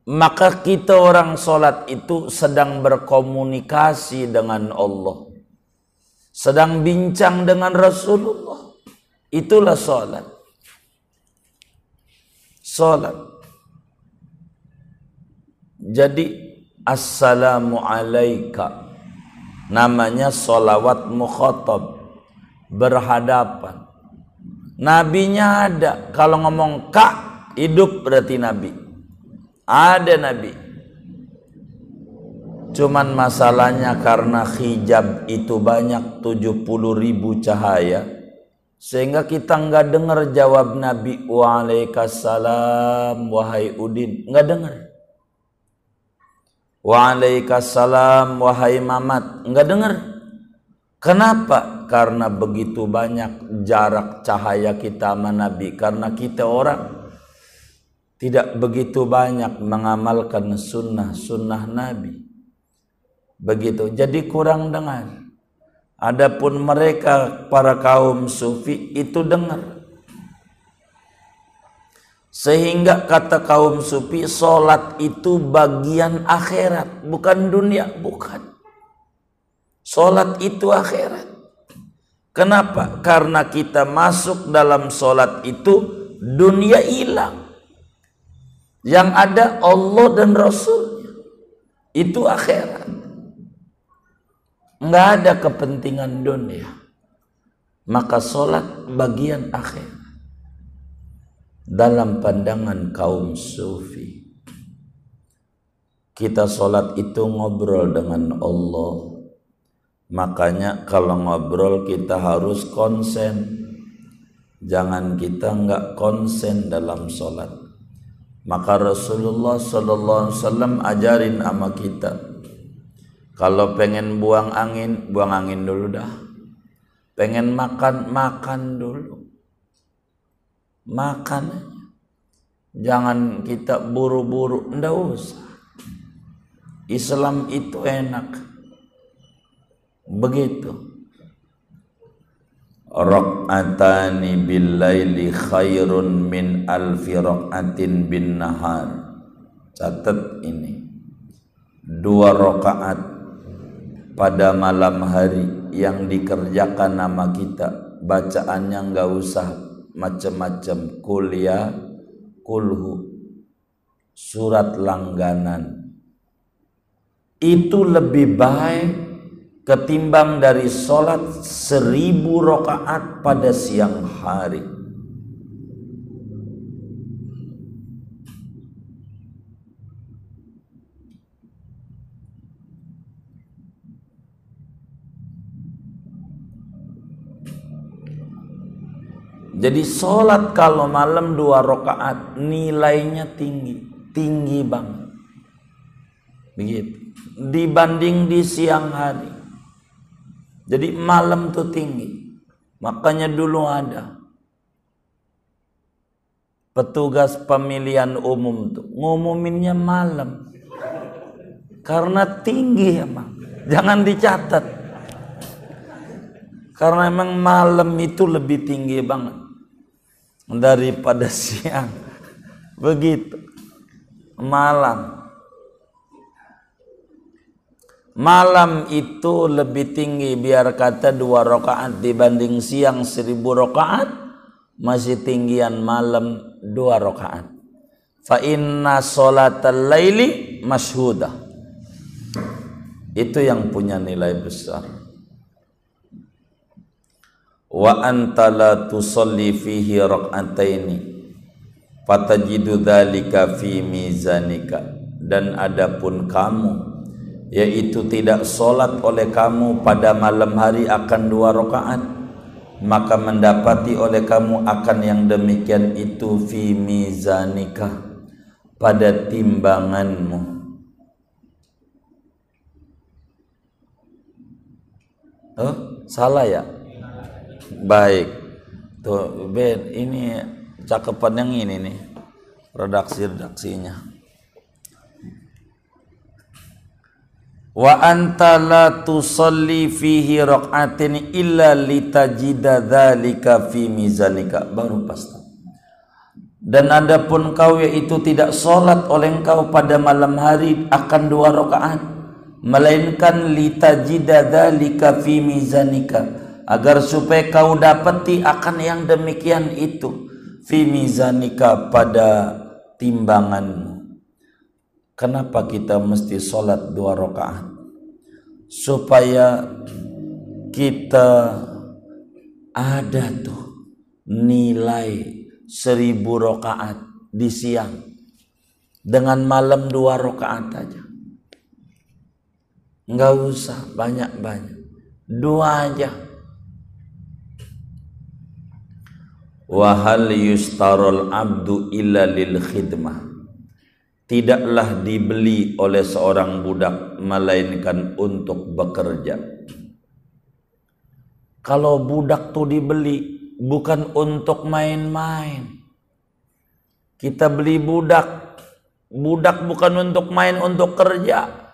Speaker 1: Maka kita orang solat itu sedang berkomunikasi dengan Allah. Sedang bincang dengan Rasulullah. Itulah solat. Solat. Jadi Assalamu alaika Namanya solawat mukhotob Berhadapan Nabinya ada. Kalau ngomong kak, hidup berarti nabi. Ada nabi. Cuman masalahnya karena hijab itu banyak 70 ribu cahaya. Sehingga kita nggak dengar jawab Nabi Waalaikumsalam wahai Udin. Nggak dengar. Waalaikumsalam wahai Mamat. Nggak dengar. Kenapa? Karena begitu banyak jarak cahaya kita sama Nabi. Karena kita orang tidak begitu banyak mengamalkan sunnah-sunnah Nabi. Begitu. Jadi kurang dengar. Adapun mereka para kaum sufi itu dengar. Sehingga kata kaum sufi solat itu bagian akhirat. Bukan dunia. Bukan. Solat itu akhirat. Kenapa? Karena kita masuk dalam solat itu dunia hilang. Yang ada Allah dan Rasulnya. Itu akhirat. Nggak ada kepentingan dunia. Maka solat bagian akhirat. Dalam pandangan kaum sufi. Kita solat itu ngobrol dengan Allah Makanya kalau ngobrol kita harus konsen. Jangan kita nggak konsen dalam sholat. Maka Rasulullah Wasallam ajarin sama kita. Kalau pengen buang angin, buang angin dulu dah. Pengen makan, makan dulu. Makan. Jangan kita buru-buru, ndak usah. Islam itu enak begitu. Rok'atani billaili khairun min alfi rok'atin bin nahar. Catat ini. Dua rokaat pada malam hari yang dikerjakan nama kita. Bacaannya nggak usah macam-macam kuliah kulhu surat langganan. Itu lebih baik ketimbang dari solat seribu rokaat pada siang hari. Jadi sholat kalau malam dua rakaat nilainya tinggi, tinggi banget. Begitu. Dibanding di siang hari. Jadi malam tuh tinggi. Makanya dulu ada petugas pemilihan umum tuh ngumuminnya malam. Karena tinggi emang. Jangan dicatat. Karena emang malam itu lebih tinggi banget daripada siang. Begitu. Malam Malam itu lebih tinggi biar kata dua rakaat dibanding siang seribu rakaat masih tinggian malam dua rakaat. Fa inna salatal laili mashuda. itu yang punya nilai besar wa anta la tusalli fihi rak'ataini fatajidu dzalika fi mizanika dan adapun kamu yaitu tidak solat oleh kamu pada malam hari akan dua rakaat maka mendapati oleh kamu akan yang demikian itu fi mizanika pada timbanganmu Oh, salah ya? Baik. Tuh, Ben, ini cakepan yang ini nih. Redaksi-redaksinya. Wa anta la tusalli fihi illa litajida dzalika fi mizanika. Baru pasti. Dan adapun kau yaitu tidak solat oleh engkau pada malam hari akan dua rakaat melainkan litajida dzalika fi mizanika agar supaya kau dapati akan yang demikian itu fi mizanika pada timbanganmu kenapa kita mesti sholat dua rakaat supaya kita ada tuh nilai seribu rakaat di siang dengan malam dua rakaat aja Enggak usah banyak-banyak. Dua aja. Wahal yustarul abdu illa lil khidmah. Tidaklah dibeli oleh seorang budak melainkan untuk bekerja. Kalau budak tuh dibeli bukan untuk main-main. Kita beli budak, budak bukan untuk main, untuk kerja.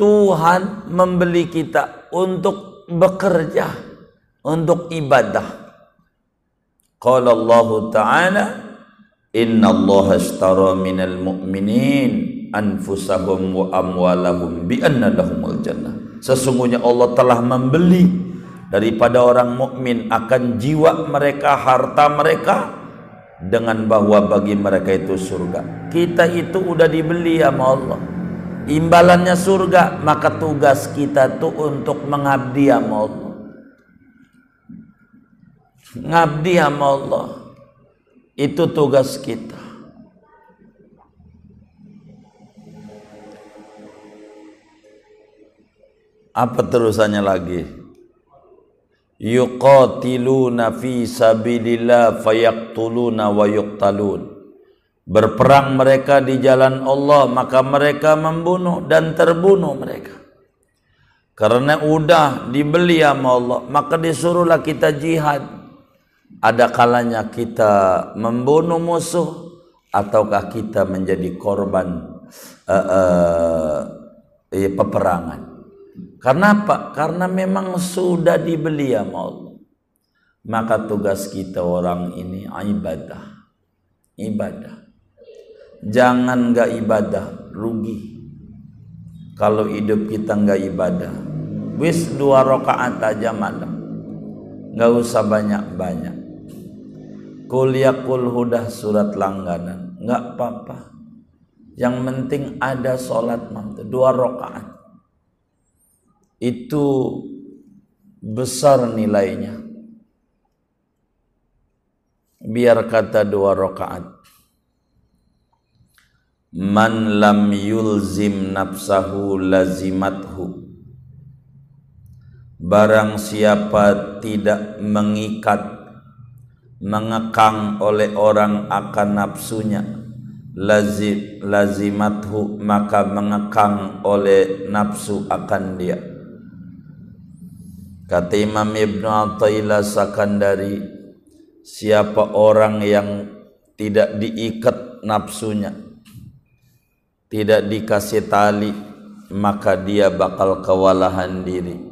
Speaker 1: Tuhan membeli kita untuk bekerja, untuk ibadah. Qala Allah Ta'ala, Inna Allah ashtara minal mu'minin anfusahum wa amwalahum bi anna lahumul jannah. Sesungguhnya Allah telah membeli daripada orang mukmin akan jiwa mereka, harta mereka dengan bahwa bagi mereka itu surga. Kita itu udah dibeli sama Allah imbalannya surga maka tugas kita tuh untuk mengabdi sama Allah ngabdi sama Allah itu tugas kita apa terusannya lagi yuqatiluna fi sabilillah fayaqtuluna wa yuqtalun Berperang mereka di jalan Allah maka mereka membunuh dan terbunuh mereka. Karena udah dibeli sama Allah maka disuruhlah kita jihad. Ada kalanya kita membunuh musuh ataukah kita menjadi korban uh, uh, uh, peperangan. Karena? Karena memang sudah dibeli sama Allah. Maka tugas kita orang ini ibadah. Ibadah jangan nggak ibadah rugi kalau hidup kita nggak ibadah wis dua rakaat aja malam nggak usah banyak banyak kuliah kul hudah surat langganan. Nggak apa-apa. Yang penting ada sholat malam dua rakaat. Itu besar nilainya. Biar kata dua rakaat. Man lam yulzim nafsahu lazimathu. Barang siapa tidak mengikat mengekang oleh orang akan nafsunya. Lazim lazimathu maka mengekang oleh nafsu akan dia. Kata Imam Ibn Atta'illah Sakandari siapa orang yang tidak diikat nafsunya tidak dikasih tali maka dia bakal kewalahan diri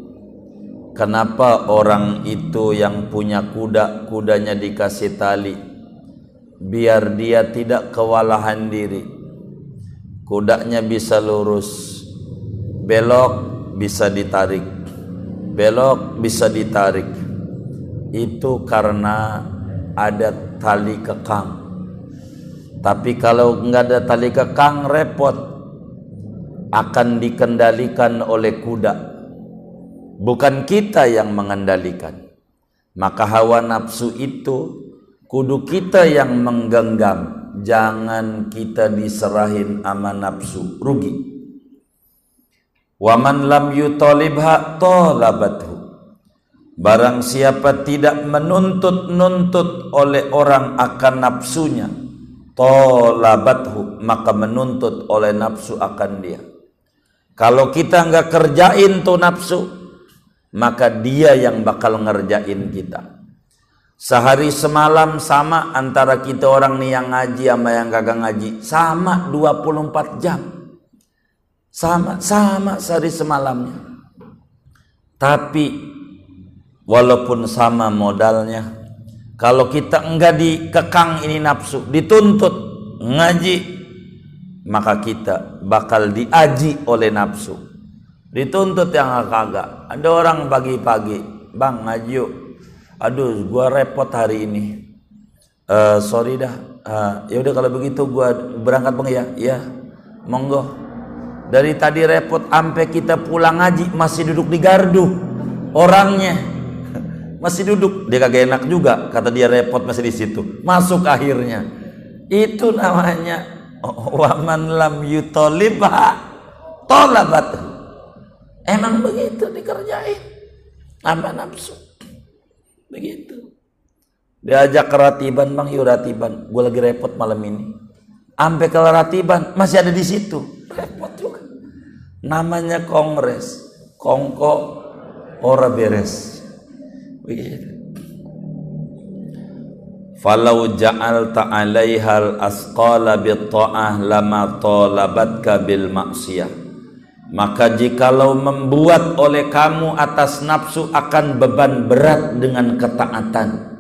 Speaker 1: kenapa orang itu yang punya kuda kudanya dikasih tali? Biar dia tidak kewalahan diri. Kudanya bisa lurus. Belok bisa ditarik. Belok bisa ditarik. Itu karena ada tali kekang. Tapi kalau nggak ada tali kekang repot. akan dikendalikan oleh kuda bukan kita yang mengendalikan. Maka hawa nafsu itu kudu kita yang menggenggam. Jangan kita diserahin ama nafsu. Rugi. Waman lam yutalibha talabathu. Barang siapa tidak menuntut-nuntut oleh orang akan nafsunya talabathu maka menuntut oleh nafsu akan dia. Kalau kita nggak kerjain tuh nafsu, maka dia yang bakal ngerjain kita. Sehari semalam sama antara kita orang nih yang ngaji sama yang kagak ngaji. Sama 24 jam. Sama, sama sehari semalamnya. Tapi walaupun sama modalnya, kalau kita enggak dikekang ini nafsu, dituntut ngaji maka kita bakal diaji oleh nafsu dituntut yang kagak. Ada orang pagi-pagi bang ngaji yuk. Aduh gua repot hari ini. Uh, sorry dah. Uh, ya udah kalau begitu gua berangkat bang ya. Ya monggo. Dari tadi repot sampai kita pulang ngaji masih duduk di gardu orangnya. Masih duduk. Dia kagak enak juga kata dia repot masih di situ. Masuk akhirnya. Itu namanya waman lam yutolibha tolabat emang begitu dikerjain. Apa nafsu. Begitu. Diajak keratiban bang yuk ratiban. Gue lagi repot malam ini. Sampai ke ratiban masih ada di situ. Repot juga. Namanya kongres. Kongko ora beres. Begitu. Falau ja'alta 'alaihal asqala bitta'ah lama talabatka bil maksiyah maka jikalau membuat oleh kamu atas nafsu akan beban berat dengan ketaatan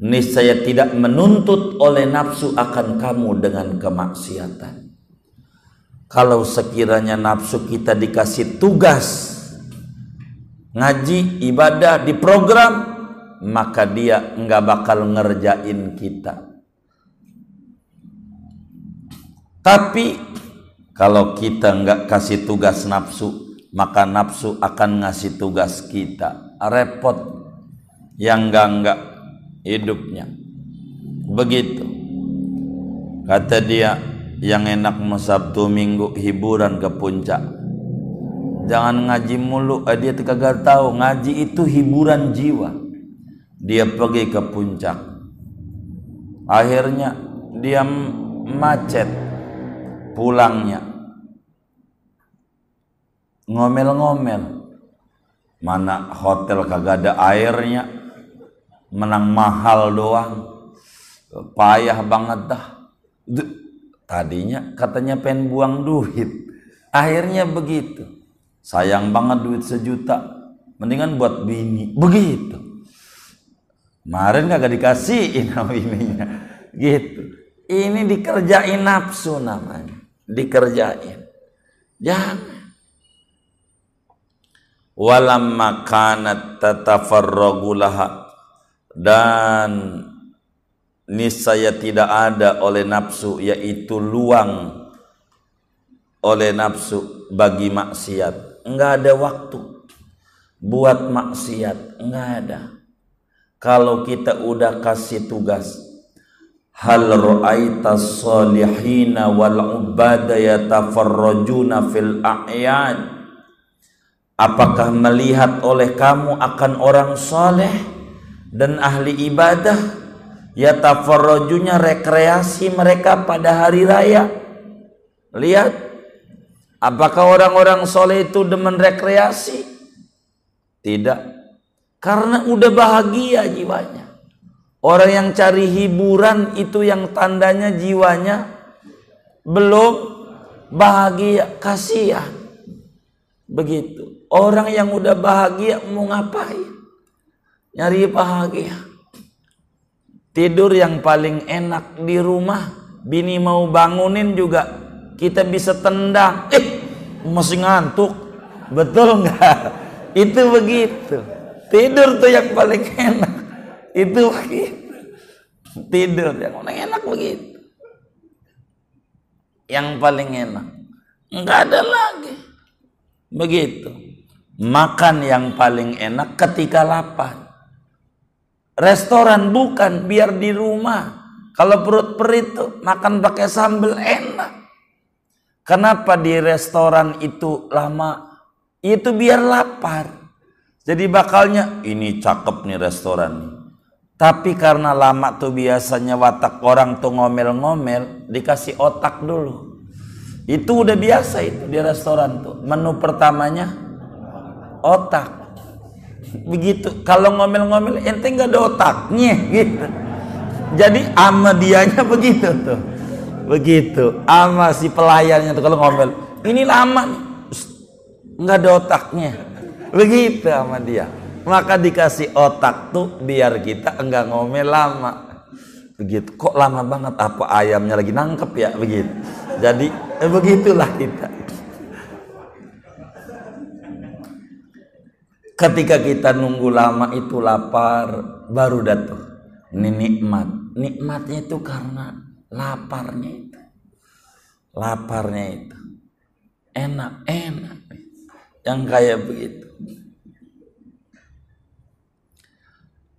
Speaker 1: niscaya tidak menuntut oleh nafsu akan kamu dengan kemaksiatan kalau sekiranya nafsu kita dikasih tugas ngaji ibadah di program maka dia nggak bakal ngerjain kita. Tapi kalau kita nggak kasih tugas nafsu, maka nafsu akan ngasih tugas kita. Repot yang enggak enggak hidupnya. Begitu. Kata dia yang enak mau Sabtu Minggu hiburan ke puncak. Jangan ngaji mulu, eh, dia kagak tahu ngaji itu hiburan jiwa dia pergi ke puncak akhirnya dia macet pulangnya ngomel-ngomel mana hotel kagak ada airnya menang mahal doang payah banget dah tadinya katanya pengen buang duit akhirnya begitu sayang banget duit sejuta mendingan buat bini begitu Kemarin kagak dikasihin sama ininya. Gitu. Ini dikerjain nafsu namanya. Dikerjain. Jangan. Walamma kanat tatafarragu dan niscaya tidak ada oleh nafsu yaitu luang oleh nafsu bagi maksiat. Enggak ada waktu buat maksiat. Enggak ada. Kalau kita udah kasih tugas hal ra'aita salihina wal ubada yatafarrajuna fil a'yan apakah melihat oleh kamu akan orang soleh dan ahli ibadah? Yatafarrajunya rekreasi mereka pada hari raya. Lihat apakah orang-orang soleh itu demen rekreasi? Tidak. Karena udah bahagia jiwanya. Orang yang cari hiburan itu yang tandanya jiwanya belum bahagia, kasihan. Begitu. Orang yang udah bahagia mau ngapain? Nyari bahagia. Tidur yang paling enak di rumah, bini mau bangunin juga kita bisa tendang. Eh, masih ngantuk. Betul nggak? Itu begitu. Tidur tuh yang paling enak. Itu begitu. Tidur yang paling enak begitu. Yang paling enak. nggak ada lagi begitu. Makan yang paling enak ketika lapar. Restoran bukan biar di rumah. Kalau perut perih itu makan pakai sambal enak. Kenapa di restoran itu lama? Itu biar lapar. Jadi bakalnya ini cakep nih restoran tapi karena lama tuh biasanya watak orang tuh ngomel-ngomel, dikasih otak dulu. Itu udah biasa itu di restoran tuh. Menu pertamanya otak. Begitu. Kalau ngomel-ngomel ente nggak ada otaknya gitu. Jadi ama dianya begitu tuh. Begitu. Ama si pelayannya tuh kalau ngomel, ini lama. Nggak ada otaknya. Begitu sama dia maka dikasih otak tuh biar kita enggak ngomel lama begitu kok lama banget apa ayamnya lagi nangkep ya begitu jadi eh, begitulah kita. Ketika kita nunggu lama itu lapar baru datang. Ini nikmat. Nikmatnya itu karena laparnya itu. Laparnya itu. Enak enak. Yang kayak begitu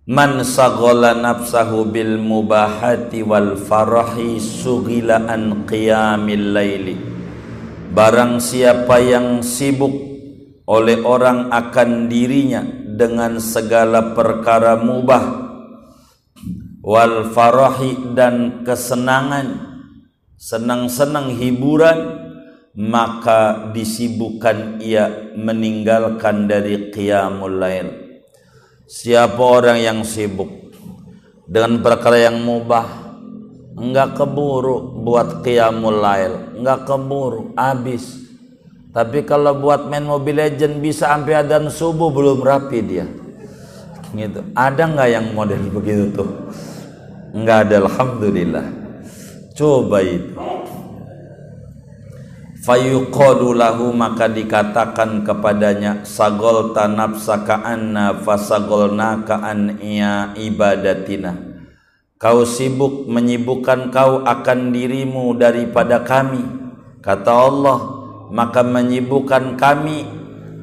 Speaker 1: Man saghala nafsahu bil mubahati wal farahi sugila an qiyamil laili. Barang siapa yang sibuk oleh orang akan dirinya dengan segala perkara mubah wal farahi dan kesenangan senang-senang hiburan maka disibukkan ia meninggalkan dari qiyamul lail Siapa orang yang sibuk dengan perkara yang mubah, enggak keburu buat qiyamul lail, enggak keburu habis. Tapi kalau buat main Mobile Legend bisa sampai adzan subuh belum rapi dia. Gitu. Ada enggak yang model begitu tuh? Enggak ada alhamdulillah. Coba itu fayuqadu lahu maka dikatakan kepadanya sagol nafsaka anna fasagolna an iya ibadatina. Kau sibuk menyibukkan kau akan dirimu daripada kami kata Allah. Maka menyibukkan kami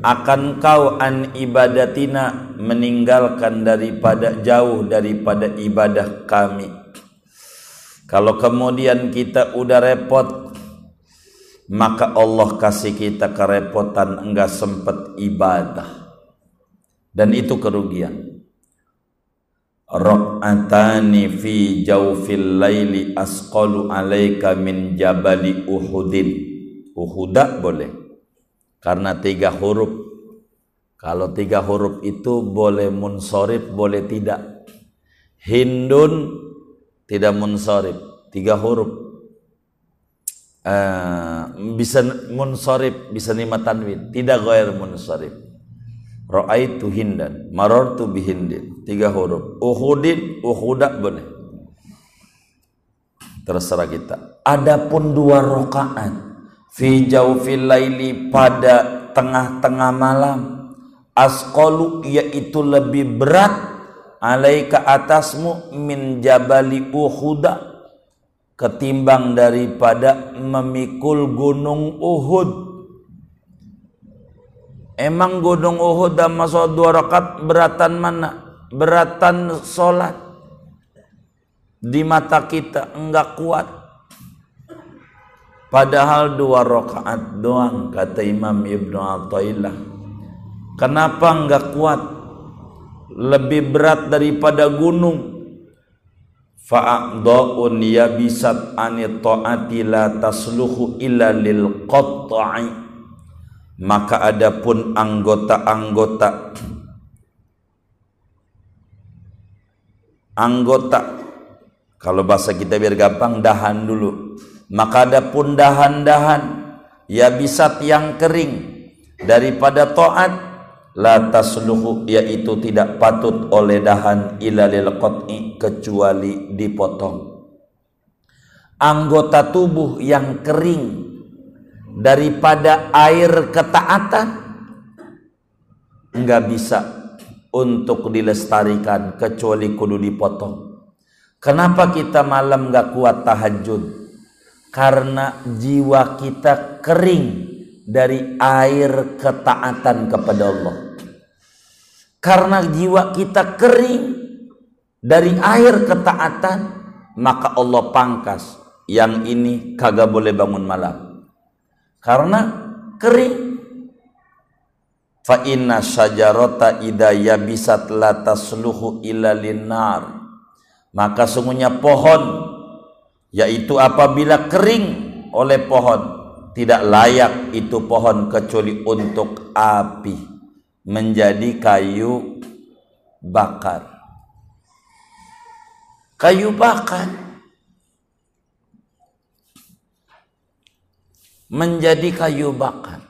Speaker 1: akan kau an ibadatina meninggalkan daripada jauh daripada ibadah kami. Kalau kemudian kita udah repot maka Allah kasih kita kerepotan enggak sempat ibadah. Dan itu kerugian. Ra'atani fi jawfil laili asqalu alaika min jabali uhudin. Uhuda boleh. Karena tiga huruf. Kalau tiga huruf itu boleh munsorib boleh tidak. Hindun tidak munsorib. Tiga huruf uh, bisa munsorib bisa lima tanwin. Tidak goer munsorib. Tu hindan tu bihindin. Tiga huruf. Uhudin uhuda boleh. Terserah kita. Adapun dua rakaat fi jaufil laili pada tengah-tengah malam asqalu yaitu lebih berat alaika atasmu min jabali uhuda ketimbang daripada memikul gunung Uhud. Emang gunung Uhud dan masuk dua rakaat beratan mana? Beratan solat. Di mata kita enggak kuat. Padahal dua rakaat doang kata Imam Ibnu Athaillah. Kenapa enggak kuat? Lebih berat daripada gunung fa'adha'un yabisat ani ta'ati la tasluhu illa lil maka adapun anggota-anggota anggota kalau bahasa kita biar gampang dahan dulu. Maka adapun dahan-dahan yabisat yang kering daripada taat la tasluhu yaitu tidak patut oleh dahan ila lil qat'i kecuali dipotong. Anggota tubuh yang kering daripada air ketaatan enggak bisa untuk dilestarikan kecuali kudu dipotong. Kenapa kita malam enggak kuat tahajud? Karena jiwa kita kering dari air ketaatan kepada Allah. Karena jiwa kita kering dari air ketaatan, maka Allah pangkas yang ini kagak boleh bangun malam. Karena kering. Fa inna syajarata idza yabisat la tasluhu illa linnar. Maka sungguhnya pohon yaitu apabila kering oleh pohon tidak layak itu pohon kecuali untuk api menjadi kayu bakar. Kayu bakar menjadi kayu bakar.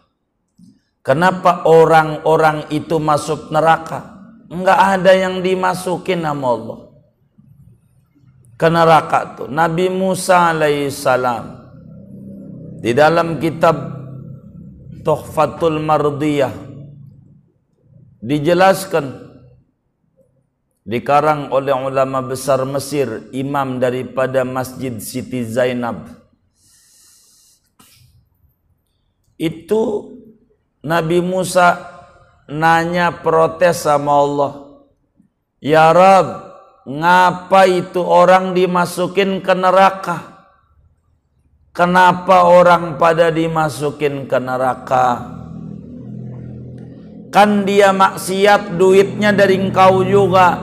Speaker 1: Kenapa orang-orang itu masuk neraka? Enggak ada yang dimasukin nama Allah. Ke neraka tu Nabi Musa alaihissalam di dalam kitab Tuhfatul Mardiyah dijelaskan dikarang oleh ulama besar Mesir imam daripada Masjid Siti Zainab itu Nabi Musa nanya protes sama Allah Ya Rabb Ngapa itu orang dimasukin ke neraka? Kenapa orang pada dimasukin ke neraka? Kan dia maksiat duitnya dari engkau juga.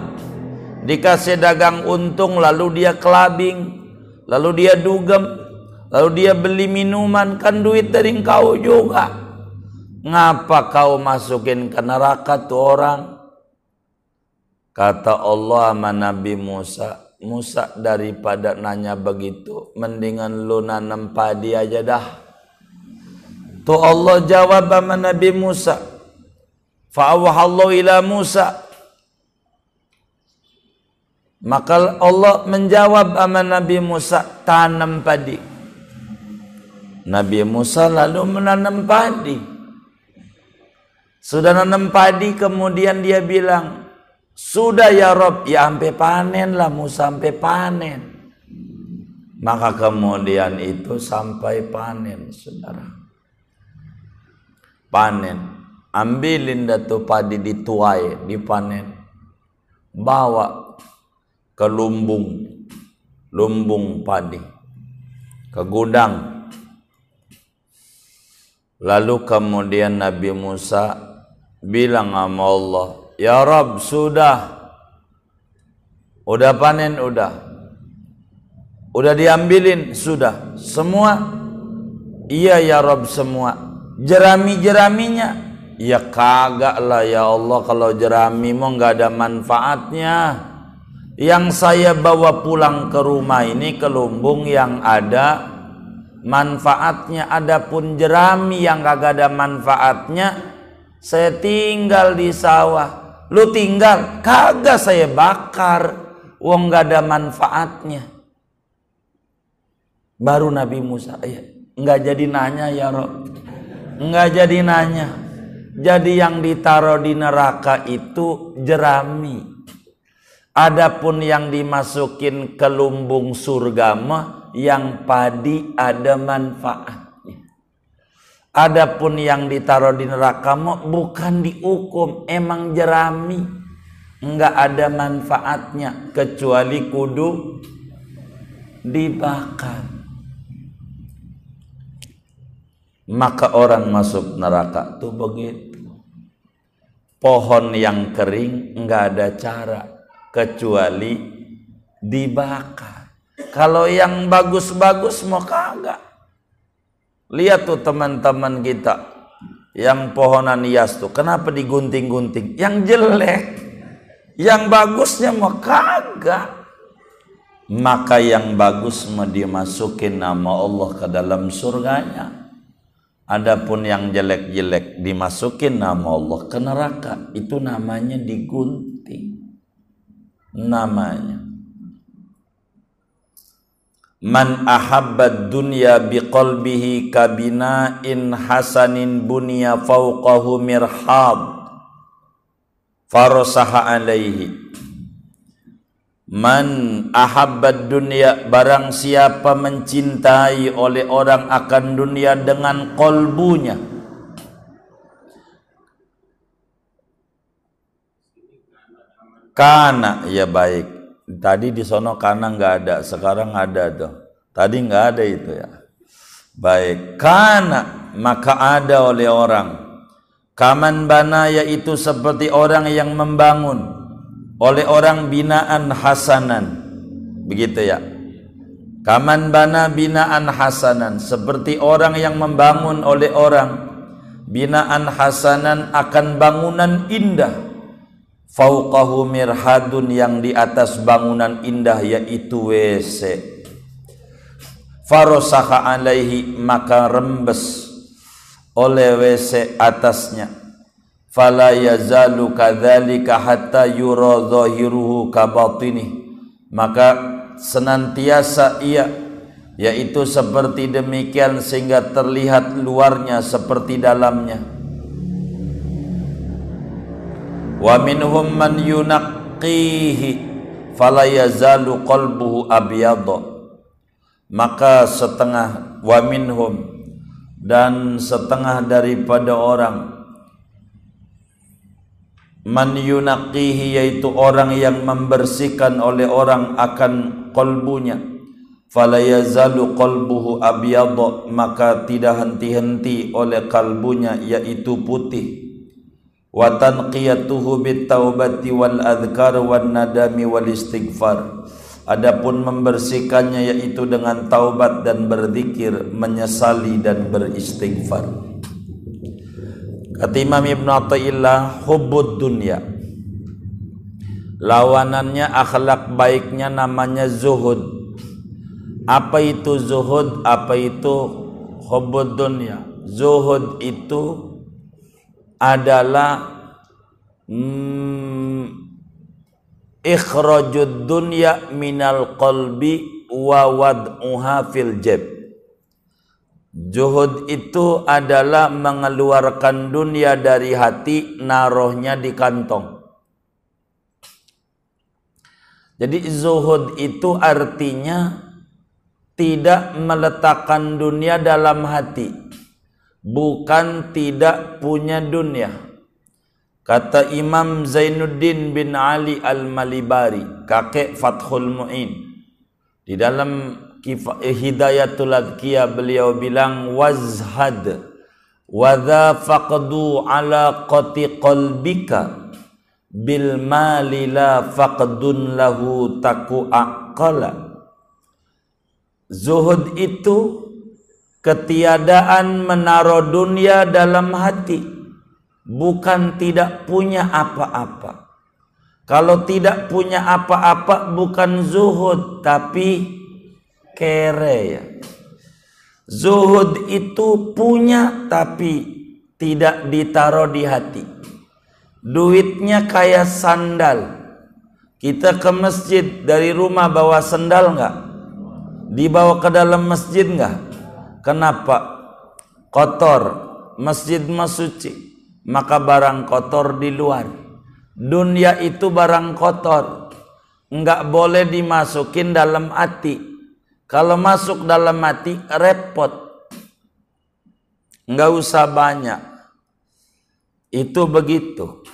Speaker 1: Dikasih dagang untung lalu dia kelabing. Lalu dia dugem. Lalu dia beli minuman. Kan duit dari engkau juga. Ngapa kau masukin ke neraka tuh orang? Kata Allah sama Nabi Musa, Musa daripada nanya begitu, mendingan lu nanam padi aja dah. Tuh Allah jawab sama Nabi Musa. Fa'awahallahu ila Musa. Maka Allah menjawab sama Nabi Musa, tanam padi. Nabi Musa lalu menanam padi. Sudah nanam padi kemudian dia bilang, sudah ya Rob, ya sampai panen lah, mau sampai panen. Maka kemudian itu sampai panen, saudara. Panen. Ambilin datu padi dituai, dipanen. Bawa ke lumbung, lumbung padi. Ke gudang. Lalu kemudian Nabi Musa bilang sama Allah, Ya Rob sudah Udah panen udah Udah diambilin sudah Semua Iya ya Rob semua Jerami-jeraminya Ya kagak lah ya Allah Kalau jerami mau nggak ada manfaatnya. Yang saya bawa pulang ke rumah ini Ke lumbung yang ada Manfaatnya Adapun jerami yang kagak ada manfaatnya Saya tinggal di sawah. Lu tinggal kagak saya bakar. Uang gak ada manfaatnya. Baru Nabi Musa ya nggak jadi nanya ya Rob. Nggak jadi nanya jadi yang ditaruh di neraka itu jerami adapun yang dimasukin ke lumbung surga mah yang padi ada manfaat Adapun yang ditaruh di neraka mau bukan dihukum, emang jerami. Enggak ada manfaatnya kecuali kudu dibakar. Maka orang masuk neraka tuh begitu. Pohon yang kering enggak ada cara kecuali dibakar. Kalau yang bagus-bagus mau kagak Lihat tuh teman-teman kita yang pohonan hias tuh kenapa digunting-gunting? Yang jelek, yang bagusnya mau kagak. Maka yang bagus mau dimasukin nama Allah ke dalam surganya. Adapun yang jelek-jelek dimasukin nama Allah ke neraka. Itu namanya digunting. Namanya. Man ahabba dunya biqalbihi kabina'in hasanin bunya fawqahu mirhab farasaha alaihi Man ahabbad dunia barang siapa mencintai oleh orang akan dunia dengan kolbunya. Karena ya baik. Tadi di sono karena nggak ada, sekarang ada tuh. Tadi nggak ada itu ya. Baik, karena maka ada oleh orang. Kaman bana yaitu seperti orang yang membangun oleh orang binaan hasanan. Begitu ya. Kaman bana binaan hasanan. Seperti orang yang membangun oleh orang. Binaan hasanan akan bangunan indah. Fauqahu mirhadun yang di atas bangunan indah yaitu WC farosaha alaihi maka rembes oleh WC atasnya fala yazalu kadzalika hatta yura zahiruhu kabatini maka senantiasa ia yaitu seperti demikian sehingga terlihat luarnya seperti dalamnya. Wa minhum man yunaqqihi fala yazalu qalbuhu abyadha maka setengah wa minhum dan setengah daripada orang man yunaqihi yaitu orang yang membersihkan oleh orang akan kolbunya. Fala yazalu qalbuhu abyadha maka tidak henti-henti oleh kalbunya yaitu putih. Wa tanqiyatuhu bitaubati wal adhkar wan nadami wal istighfar. Adapun membersihkannya yaitu dengan taubat dan berzikir menyesali dan beristighfar Kata Imam Ibn Atta'illah Hubbud Lawanannya akhlak baiknya namanya zuhud Apa itu zuhud? Apa itu hubbud dunia? Zuhud itu adalah hmm, ikhrajud dunya minal qalbi wa wad'uha fil jab Zuhud itu adalah mengeluarkan dunia dari hati, narohnya di kantong. Jadi zuhud itu artinya tidak meletakkan dunia dalam hati. Bukan tidak punya dunia. Kata Imam Zainuddin bin Ali Al-Malibari, kakek Fathul Mu'in. Di dalam hidayatul adkiya beliau bilang wazhad wadha faqdu ala qati qalbika bil mali la faqdun lahu taku aqala. Zuhud itu ketiadaan menaruh dunia dalam hati bukan tidak punya apa-apa. Kalau tidak punya apa-apa bukan zuhud tapi kere ya. Zuhud itu punya tapi tidak ditaruh di hati. Duitnya kayak sandal. Kita ke masjid dari rumah bawa sandal enggak? Dibawa ke dalam masjid enggak? Kenapa? Kotor. Masjid masuci. Maka barang kotor di luar. Dunia itu barang kotor. Enggak boleh dimasukin dalam hati kalau masuk dalam mati repot. Enggak usah banyak. Itu begitu.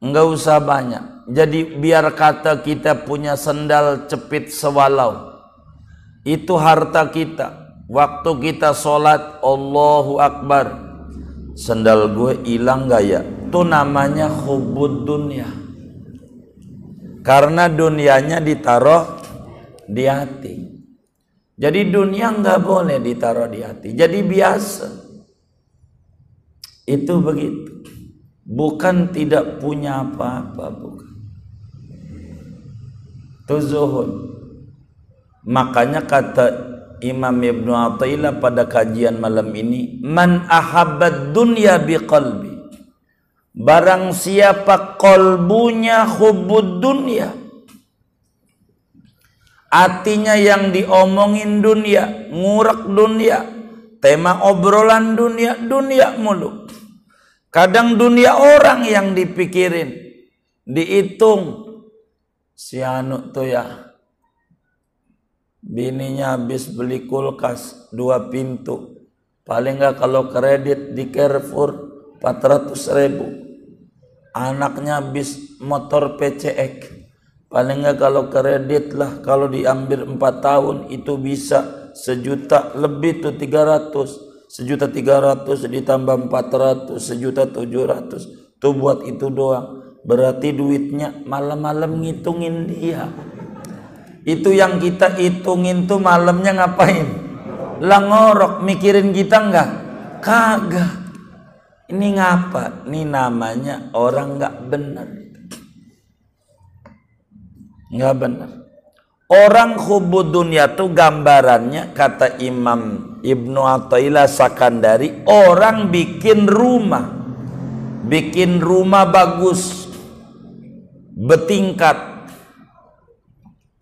Speaker 1: Enggak usah banyak. Jadi biar kata kita punya sendal cepit sewalau. Itu harta kita. Waktu kita sholat Allahu Akbar. Sendal gue hilang gak ya? Itu namanya hubud dunia. Karena dunianya ditaruh di hati. Jadi dunia nggak boleh ditaruh di hati. Jadi biasa. Itu begitu. Bukan tidak punya apa-apa, bukan. Itu zuhud. Makanya kata Imam Ibn Atta'illah pada kajian malam ini, Man ahabad dunya biqalbi. Barang siapa kolbunya hubud dunia Artinya yang diomongin dunia, ngurak dunia, tema obrolan dunia, dunia mulu. Kadang dunia orang yang dipikirin, dihitung. si anu tuh ya bininya habis beli kulkas dua pintu paling nggak kalau kredit di Carrefour 400 ribu anaknya habis motor PCX paling nggak kalau kredit lah kalau diambil 4 tahun itu bisa sejuta lebih tuh 300 sejuta 300 ditambah 400 sejuta 700 tuh buat itu doang Berarti duitnya malam-malam ngitungin dia. Itu yang kita hitungin tuh malamnya ngapain? Lah ngorok mikirin kita enggak? Kagak. Ini ngapa? Ini namanya orang enggak benar. Enggak benar. Orang hubud dunia tuh gambarannya kata Imam Ibnu Athaillah Sakandari orang bikin rumah. Bikin rumah bagus. Bertingkat.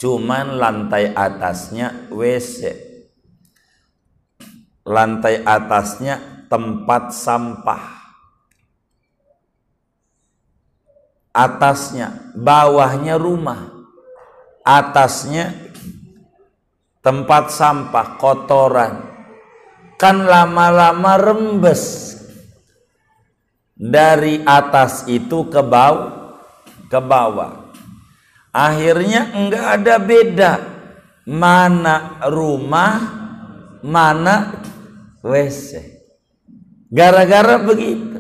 Speaker 1: Cuman lantai atasnya WC lantai atasnya tempat sampah. Atasnya bawahnya rumah atasnya tempat sampah kotoran kan lama-lama rembes dari atas itu ke bawah ke bawah. Akhirnya enggak ada beda mana rumah, mana WC. Gara-gara begitu.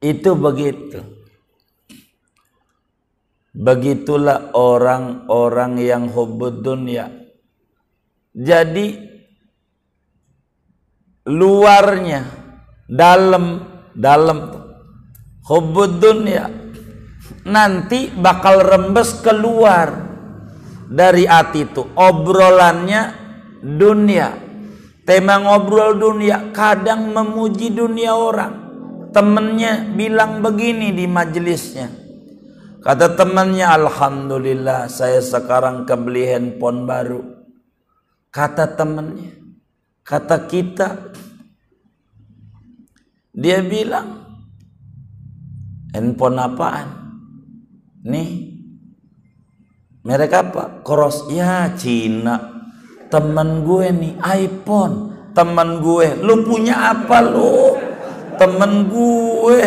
Speaker 1: Itu begitu. Begitulah orang-orang yang hubud dunia. Jadi luarnya dalam dalam hubud dunia nanti bakal rembes keluar dari hati itu. Obrolannya dunia. Tema ngobrol dunia kadang memuji dunia orang. Temennya bilang begini di majelisnya kata temannya Alhamdulillah saya sekarang kebeli handphone baru kata temannya kata kita dia bilang handphone apaan Nih, merek apa? Cross. Ya, Cina. Temen gue nih, iPhone. Temen gue, lu punya apa lu? Temen gue,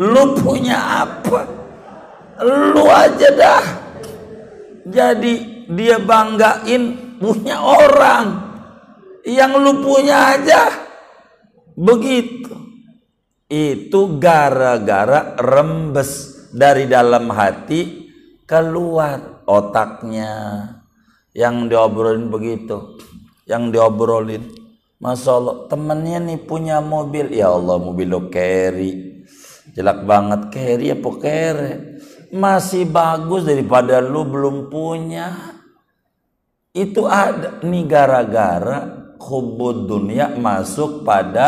Speaker 1: lu punya apa? Lu aja dah. Jadi dia banggain punya orang. Yang lu punya aja. Begitu. Itu gara-gara rembes dari dalam hati keluar otaknya yang diobrolin begitu yang diobrolin Masya Allah temennya nih punya mobil ya Allah mobil lo carry jelek banget carry apa carry masih bagus daripada lu belum punya itu ada nih gara-gara hubud dunia masuk pada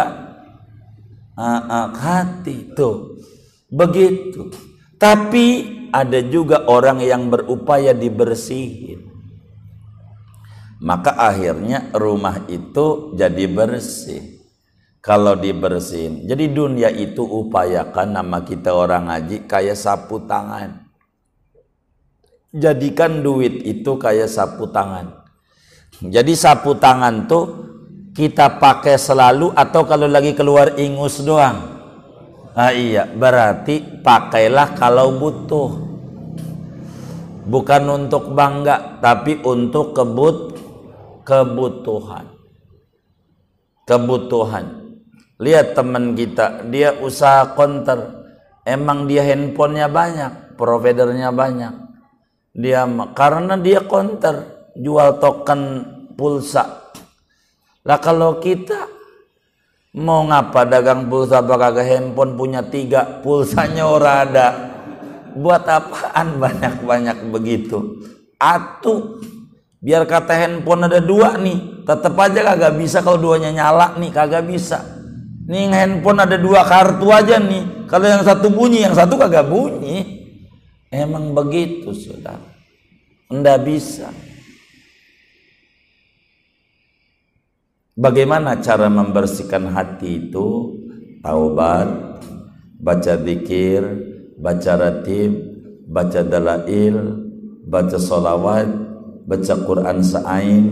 Speaker 1: uh, hati tuh begitu tapi ada juga orang yang berupaya dibersihin. Maka akhirnya rumah itu jadi bersih. Kalau dibersihin. Jadi dunia itu upayakan nama kita orang ngaji kayak sapu tangan. Jadikan duit itu kayak sapu tangan. Jadi sapu tangan tuh kita pakai selalu atau kalau lagi keluar ingus doang Ah iya, berarti pakailah kalau butuh. Bukan untuk bangga, tapi untuk kebut kebutuhan. Kebutuhan. Lihat teman kita, dia usaha konter. Emang dia handphonenya banyak, providernya banyak. Dia karena dia konter, jual token pulsa. Lah kalau kita Mau ngapa dagang pulsa kagak handphone punya tiga pulsanya ora ada. Buat apaan banyak-banyak begitu? Atu biar kata handphone ada dua nih, tetap aja kagak bisa kalau duanya nyala nih kagak bisa. Nih handphone ada dua kartu aja nih. Kalau yang satu bunyi, yang satu kagak bunyi. Emang begitu sudah. Ndak bisa. Bagaimana cara membersihkan hati itu? Taubat, baca zikir, baca ratib, baca dalail baca solawat baca Quran sa'ain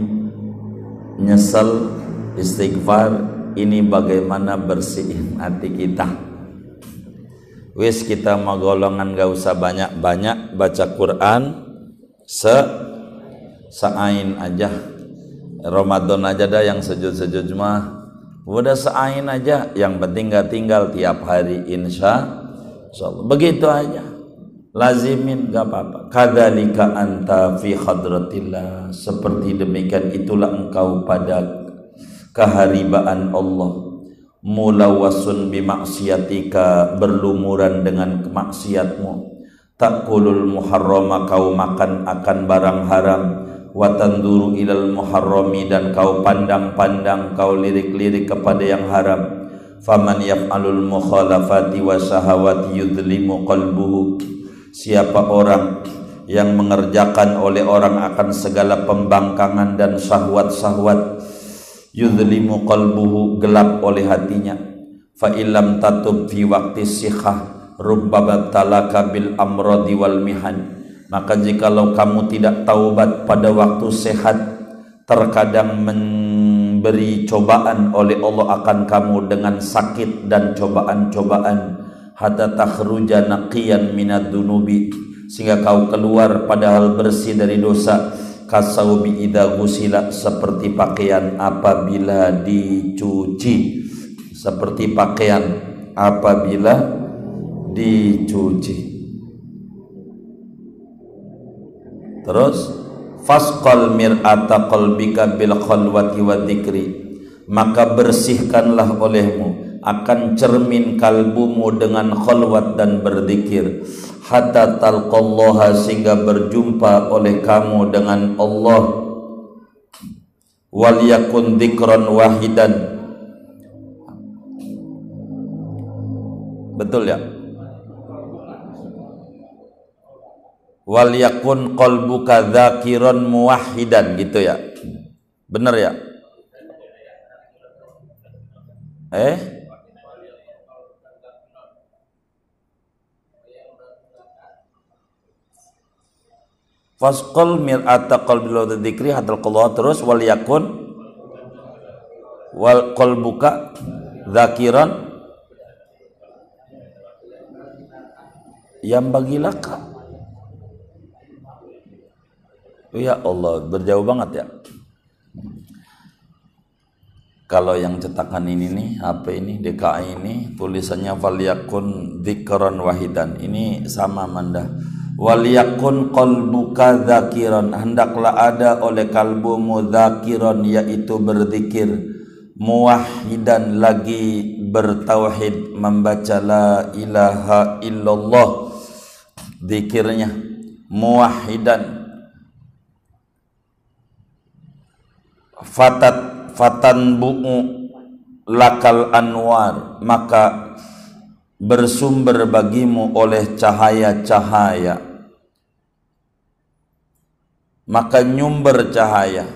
Speaker 1: nyesel istighfar ini bagaimana bersihin hati kita? Wis kita mau golongan gak usah banyak-banyak baca Quran. Se sa'ain aja. Ramadan aja dah yang sejud-sejud mah. Udah sa'ain aja yang penting gak tinggal tiap hari insya Allah. Begitu aja. Lazimin gak apa-apa. Kadzalika anta fi hadratillah seperti demikian itulah engkau pada keharibaan Allah. Mulawasun bimaksiatika berlumuran dengan kemaksiatmu. Takulul muharrama kau makan akan barang haram. Wa tanduru ilal muharrami dan kau pandang-pandang kau lirik-lirik kepada yang haram. Faman yaf'alul mukhalafati wa syahawati yudlimu qalbuhu. Siapa orang yang mengerjakan oleh orang akan segala pembangkangan dan syahwat-syahwat yudlimu qalbuhu gelap oleh hatinya. Fa illam tatub fi waqti sikhah rubbaba talaka bil amradi wal mihan. Maka jikalau kamu tidak taubat pada waktu sehat terkadang memberi cobaan oleh Allah akan kamu dengan sakit dan cobaan-cobaan. Hatta takhruja naqiyan minad dunubi. Sehingga kau keluar padahal bersih dari dosa kasaubi idza gusila seperti pakaian apabila dicuci. Seperti pakaian apabila dicuci. Terus fasqal mir'ata qalbika bil khalwati wa dzikri. Maka bersihkanlah olehmu akan cermin kalbumu dengan khalwat dan berzikir hatta talqallaha sehingga berjumpa oleh kamu dengan Allah. Wal yakun dzikran wahidan. Betul ya? Wal yakun qalbuka dzakiran muwahhidan gitu ya? Benar ya? Eh Fasqal mir'ata qalbi law dzikri hadal qalwa terus wal yakun wal qalbuka dzakiran yang bagilaka Ya Allah, berjauh banget ya. Kalau yang cetakan ini nih, HP ini, DKI ini, tulisannya waliyakun dzikran wahidan. Ini sama manda. Waliyakun qalbuka dzakiran. Hendaklah ada oleh kalbumu dzakiran yaitu berzikir. Muwahhidan lagi bertauhid membaca la ilaha illallah. Zikirnya muwahhidan. Fatat fatan bu'u lakal anwar. Maka bersumber bagimu oleh cahaya-cahaya maka nyumber cahaya.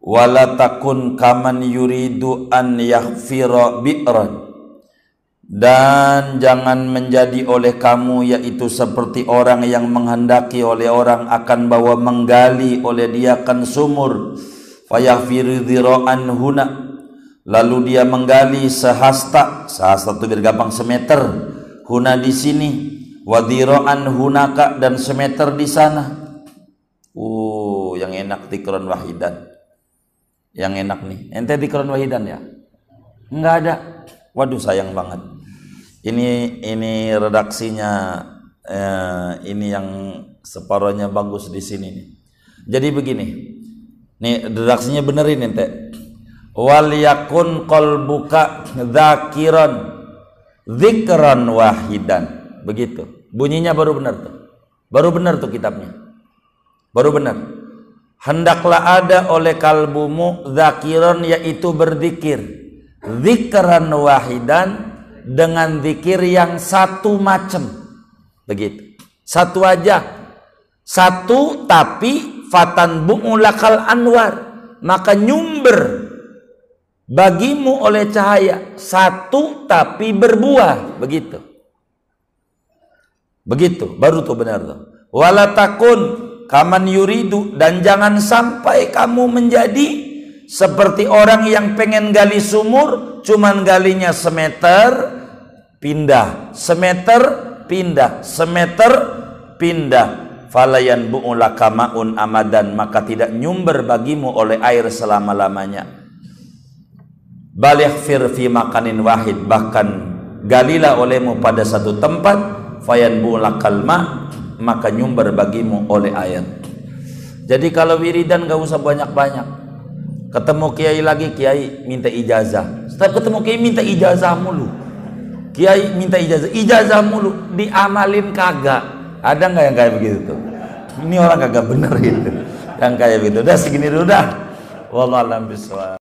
Speaker 1: Wala takun kaman yuridu an yaghfira bi'ran. Dan jangan menjadi oleh kamu yaitu seperti orang yang menghendaki oleh orang akan bawa menggali oleh dia kan sumur. Fayahfiru dhira'an huna. Lalu dia menggali sehasta sehasta itu biar semeter. Huna di sini. Wadhira'an hunaka dan semeter di sana uh yang enak tikron wahidan yang enak nih ente tikron wahidan ya enggak ada waduh sayang banget ini ini redaksinya eh, ini yang separohnya bagus di sini nih. Jadi begini. Nih redaksinya benerin ente. Wal yakun qalbuka dzakiran dzikran wahidan. Begitu. Bunyinya baru benar tuh. Baru benar tuh kitabnya. Baru benar. Hendaklah ada oleh kalbumu zakiran yaitu berzikir. Zikran wahidan dengan zikir yang satu macam. Begitu. Satu aja. Satu tapi fatan bu'ulakal anwar. Maka nyumber bagimu oleh cahaya. Satu tapi berbuah. Begitu. Begitu, baru tuh benar tuh. Wala takun kaman yuridu dan jangan sampai kamu menjadi seperti orang yang pengen gali sumur cuman galinya semeter pindah, semeter pindah, semeter pindah. Falayan bu'ulaka ma'un amadan maka tidak nyumber bagimu oleh air selama-lamanya. Balik fi makanin wahid bahkan galilah olehmu pada satu tempat fayan bu'ulakal ma maka nyumber bagimu oleh air. Jadi kalau wiridan gak usah banyak-banyak. Ketemu kiai lagi kiai minta ijazah. Setiap ketemu kiai minta ijazah mulu. Kiai minta ijazah, ijazah mulu diamalin kagak ada nggak yang kayak begitu tuh? Ini orang kagak bener gitu. Yang kayak begitu. Udah segini dulu dah. Wallahu a'lam bishawab.